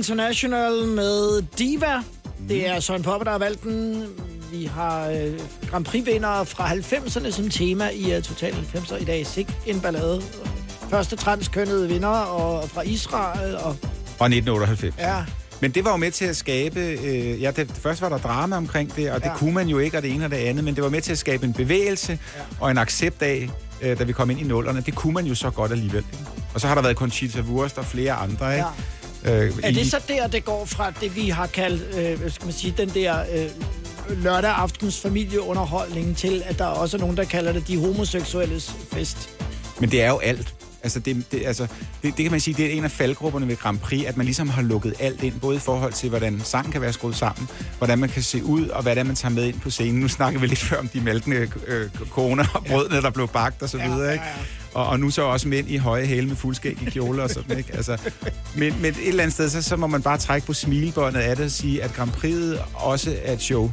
[SPEAKER 5] International med Diva. Det er Søren Popper, der har valgt den. Vi har øh, Grand Prix-vindere fra 90'erne som tema i uh, Total 90'er i dag. Sik en ballade. Første transkønnede vinder og fra Israel. Og,
[SPEAKER 3] Og 1998.
[SPEAKER 5] ja,
[SPEAKER 3] Men det var jo med til at skabe... Øh, ja, det, først var der drama omkring det, og det
[SPEAKER 5] Ja.
[SPEAKER 3] kunne man jo ikke, og det ene og det andet, men det var med til at skabe en bevægelse ja. og en accept af, øh, da vi kom ind i nullerne. Det kunne man jo så godt alligevel. Ikke? Og så har der været Conchita Wurst og flere andre, ikke? Øh,
[SPEAKER 5] er
[SPEAKER 3] i-
[SPEAKER 5] det så der, det går fra det, vi har kaldt, øh, skal man sige, den der øh, lørdag aftens familieunderholdning til, at der også er nogen, der kalder det de homoseksuelles fest?
[SPEAKER 3] Men det er jo alt. Altså, det, det, altså det, det kan man sige, det er en af faldgrupperne ved Grand Prix, at man ligesom har lukket alt ind, både i forhold til, hvordan sangen kan være skruet sammen, hvordan man kan se ud, og hvad det er, man tager med ind på scenen. Nu snakker vi lidt før om de mælkende øh, koner og brødene, der blev bagt og så videre, ikke? Og, og nu så også mænd i høje hæle med fuldskæg i kjoler og sådan, ikke? Altså, men, men et eller andet sted, så, så må man bare trække på smilebåndet af det og sige, at Grand Prix også er et show.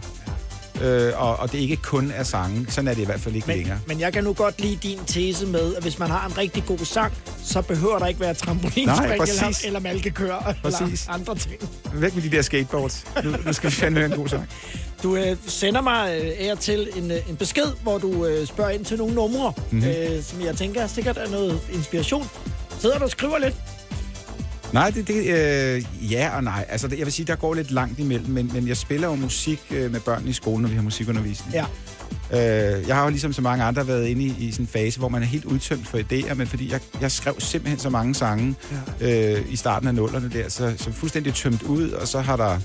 [SPEAKER 3] Øh, og, og det ikke kun er sange. Sådan er det i hvert fald ikke
[SPEAKER 5] Men,
[SPEAKER 3] længere.
[SPEAKER 5] men jeg kan nu godt lide din tese med, at hvis man har en rigtig god sang, så behøver der ikke være trampolinspring eller, eller malkekør
[SPEAKER 3] Præcis.
[SPEAKER 5] eller andre ting.
[SPEAKER 3] Væk med de der skateboards. Nu, nu skal vi fandme en god sang. (laughs)
[SPEAKER 5] Du øh, sender mig øh, til en, øh, en besked, hvor du øh, spørger ind til nogle numre,
[SPEAKER 3] Mhm.
[SPEAKER 5] mm-hmm. øh, som jeg tænker sikkert er noget inspiration. Sidder du og skriver lidt?
[SPEAKER 3] Nej, det, det øh, ja og nej. Altså, det, jeg vil sige, der går lidt langt imellem, men, men jeg spiller jo musik øh, med børn i skolen, når vi har musikundervisning.
[SPEAKER 2] Ja.
[SPEAKER 3] Øh, jeg har jo ligesom så mange andre været inde i, i sådan en fase, hvor man er helt udtømt for idéer, men fordi jeg, jeg skrev simpelthen så mange sange ja. øh, i starten af nullerne der, så, så fuldstændig tømt ud, og så har der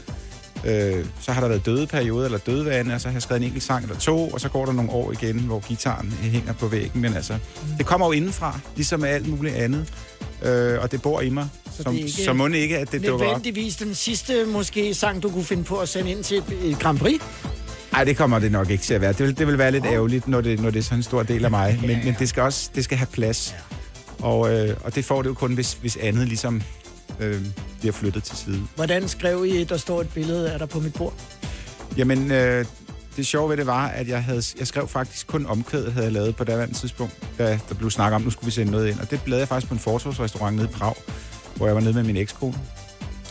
[SPEAKER 3] øh, så har der været døde perioder eller dødvande, og så har jeg skrevet en enkelt sang eller to, og så går der nogle år igen, hvor gitaren hænger på væggen. Men altså, det kommer jo indenfra, ligesom alt muligt andet. Øh, og det bor i mig.
[SPEAKER 2] Så
[SPEAKER 3] Som,
[SPEAKER 2] det er ikke
[SPEAKER 3] så må det ikke, at det dukker op.
[SPEAKER 2] Nødvendigvis den sidste måske sang, du kunne finde på at sende ind til Grand Prix.
[SPEAKER 3] Nej, det kommer det nok ikke til at være. Det vil, det vil være lidt ærgerligt, når det, når det er sådan en stor del af mig. Men, men det skal også det skal have plads. Og, øh, og det får det jo kun, hvis, hvis andet ligesom øh, bliver flyttet til side.
[SPEAKER 2] Hvordan skrev I, der står et billede af dig på mit bord?
[SPEAKER 3] Jamen, øh, det sjove ved det var, at jeg, havde, jeg skrev faktisk kun omkvædet, havde jeg lavet på daværende tidspunkt, da der blev snakket om, nu skulle vi sende noget ind. Og det lavede jeg faktisk på en fortorvsrestaurant nede i Prag, hvor jeg var nede med min ekskone.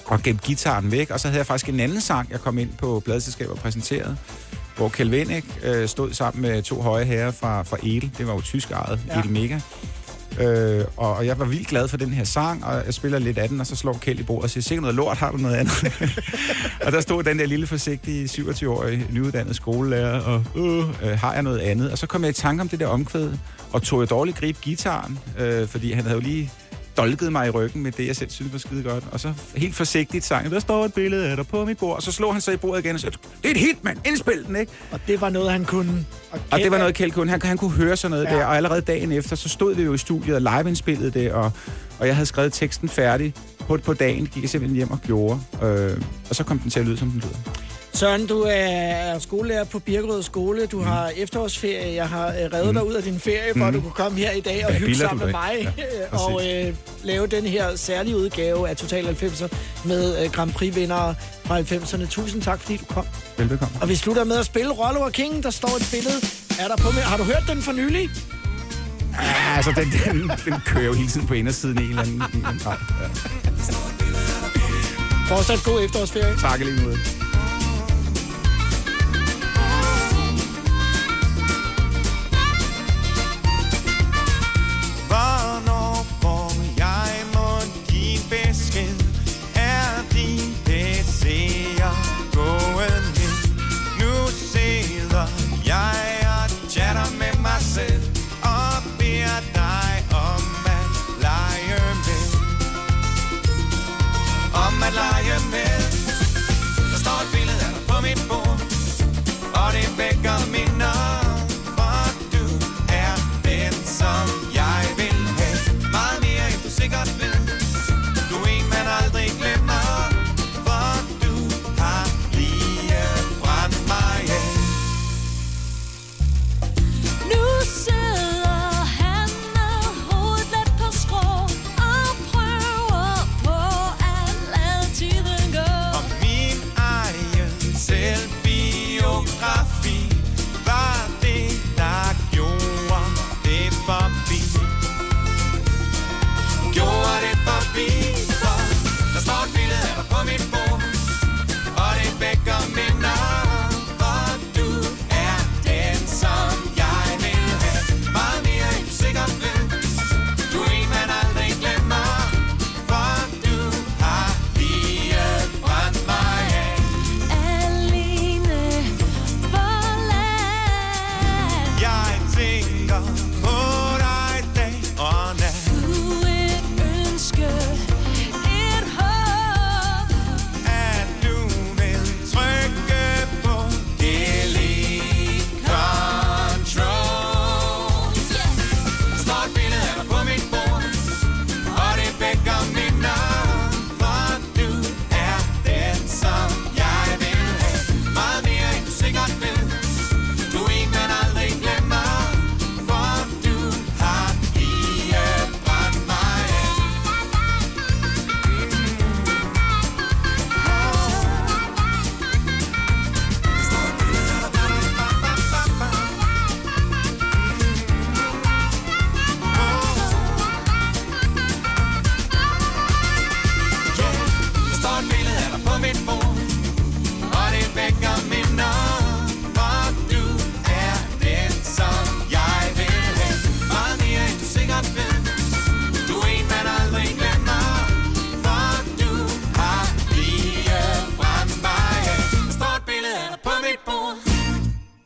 [SPEAKER 3] Og gemte gitaren væk, og så havde jeg faktisk en anden sang, jeg kom ind på pladselskabet og præsenterede, hvor Kjeld Wennick, øh, stod sammen med to høje herrer fra, fra Edel. Det var jo tysk ejet, ja.
[SPEAKER 2] Ja.
[SPEAKER 3] Edel Mega. Øh, og, og jeg var vildt glad for den her sang, og jeg spiller lidt af den, og så slår Kjeld i bordet og siger, sikkert noget lort, har du noget andet? (laughs) og der stod den der lille forsigtige 27-årige nyuddannede skolelærer, og øh, øh, har jeg noget andet? Og så kom jeg i tanke om det der omkvæd, og tog jeg dårligt grib gitaren, øh, fordi han havde jo lige dolket mig i ryggen med det, jeg selv synes var skide godt. Og så helt forsigtigt sang, der står et billede af dig på mit bord. Og så slog han sig i bordet igen og sagde, det er et hit, mand, indspil den, ikke?
[SPEAKER 2] Og det var noget, han kunne.
[SPEAKER 3] Og det var noget, Kjeld kunne. Han, han kunne høre sådan noget. Ja. der, og allerede dagen efter, så stod vi jo i studiet og liveindspillede det, og, og jeg havde skrevet teksten færdig på, på dagen, gik jeg simpelthen hjem og gjorde. Øh, og så kom den til at lyde, som den lyder.
[SPEAKER 2] Søren, du er skolelærer på Birkerød Skole. Du mm. har efterårsferie. Jeg har øh, reddet mm. dig ud af din ferie, for at
[SPEAKER 3] Mm.
[SPEAKER 2] du kunne komme her i dag og
[SPEAKER 3] Ja,
[SPEAKER 2] hygge sammen med mig.
[SPEAKER 3] Ja, (laughs)
[SPEAKER 2] og øh, lave den her særlige udgave af Total 90'er med øh, Grand Prix-vindere fra 90'erne. Tusind tak, fordi du kom.
[SPEAKER 3] Velbekomme.
[SPEAKER 2] Og vi slutter med at spille Rollo og King. Der står et billede. Er der på med? Har du hørt den for nylig?
[SPEAKER 3] Ja, altså, den, den, den kører jo hele tiden på indersiden i en eller anden, en eller anden grad. Ja.
[SPEAKER 2] Fortsat god efterårsferie.
[SPEAKER 3] Tak lige måde.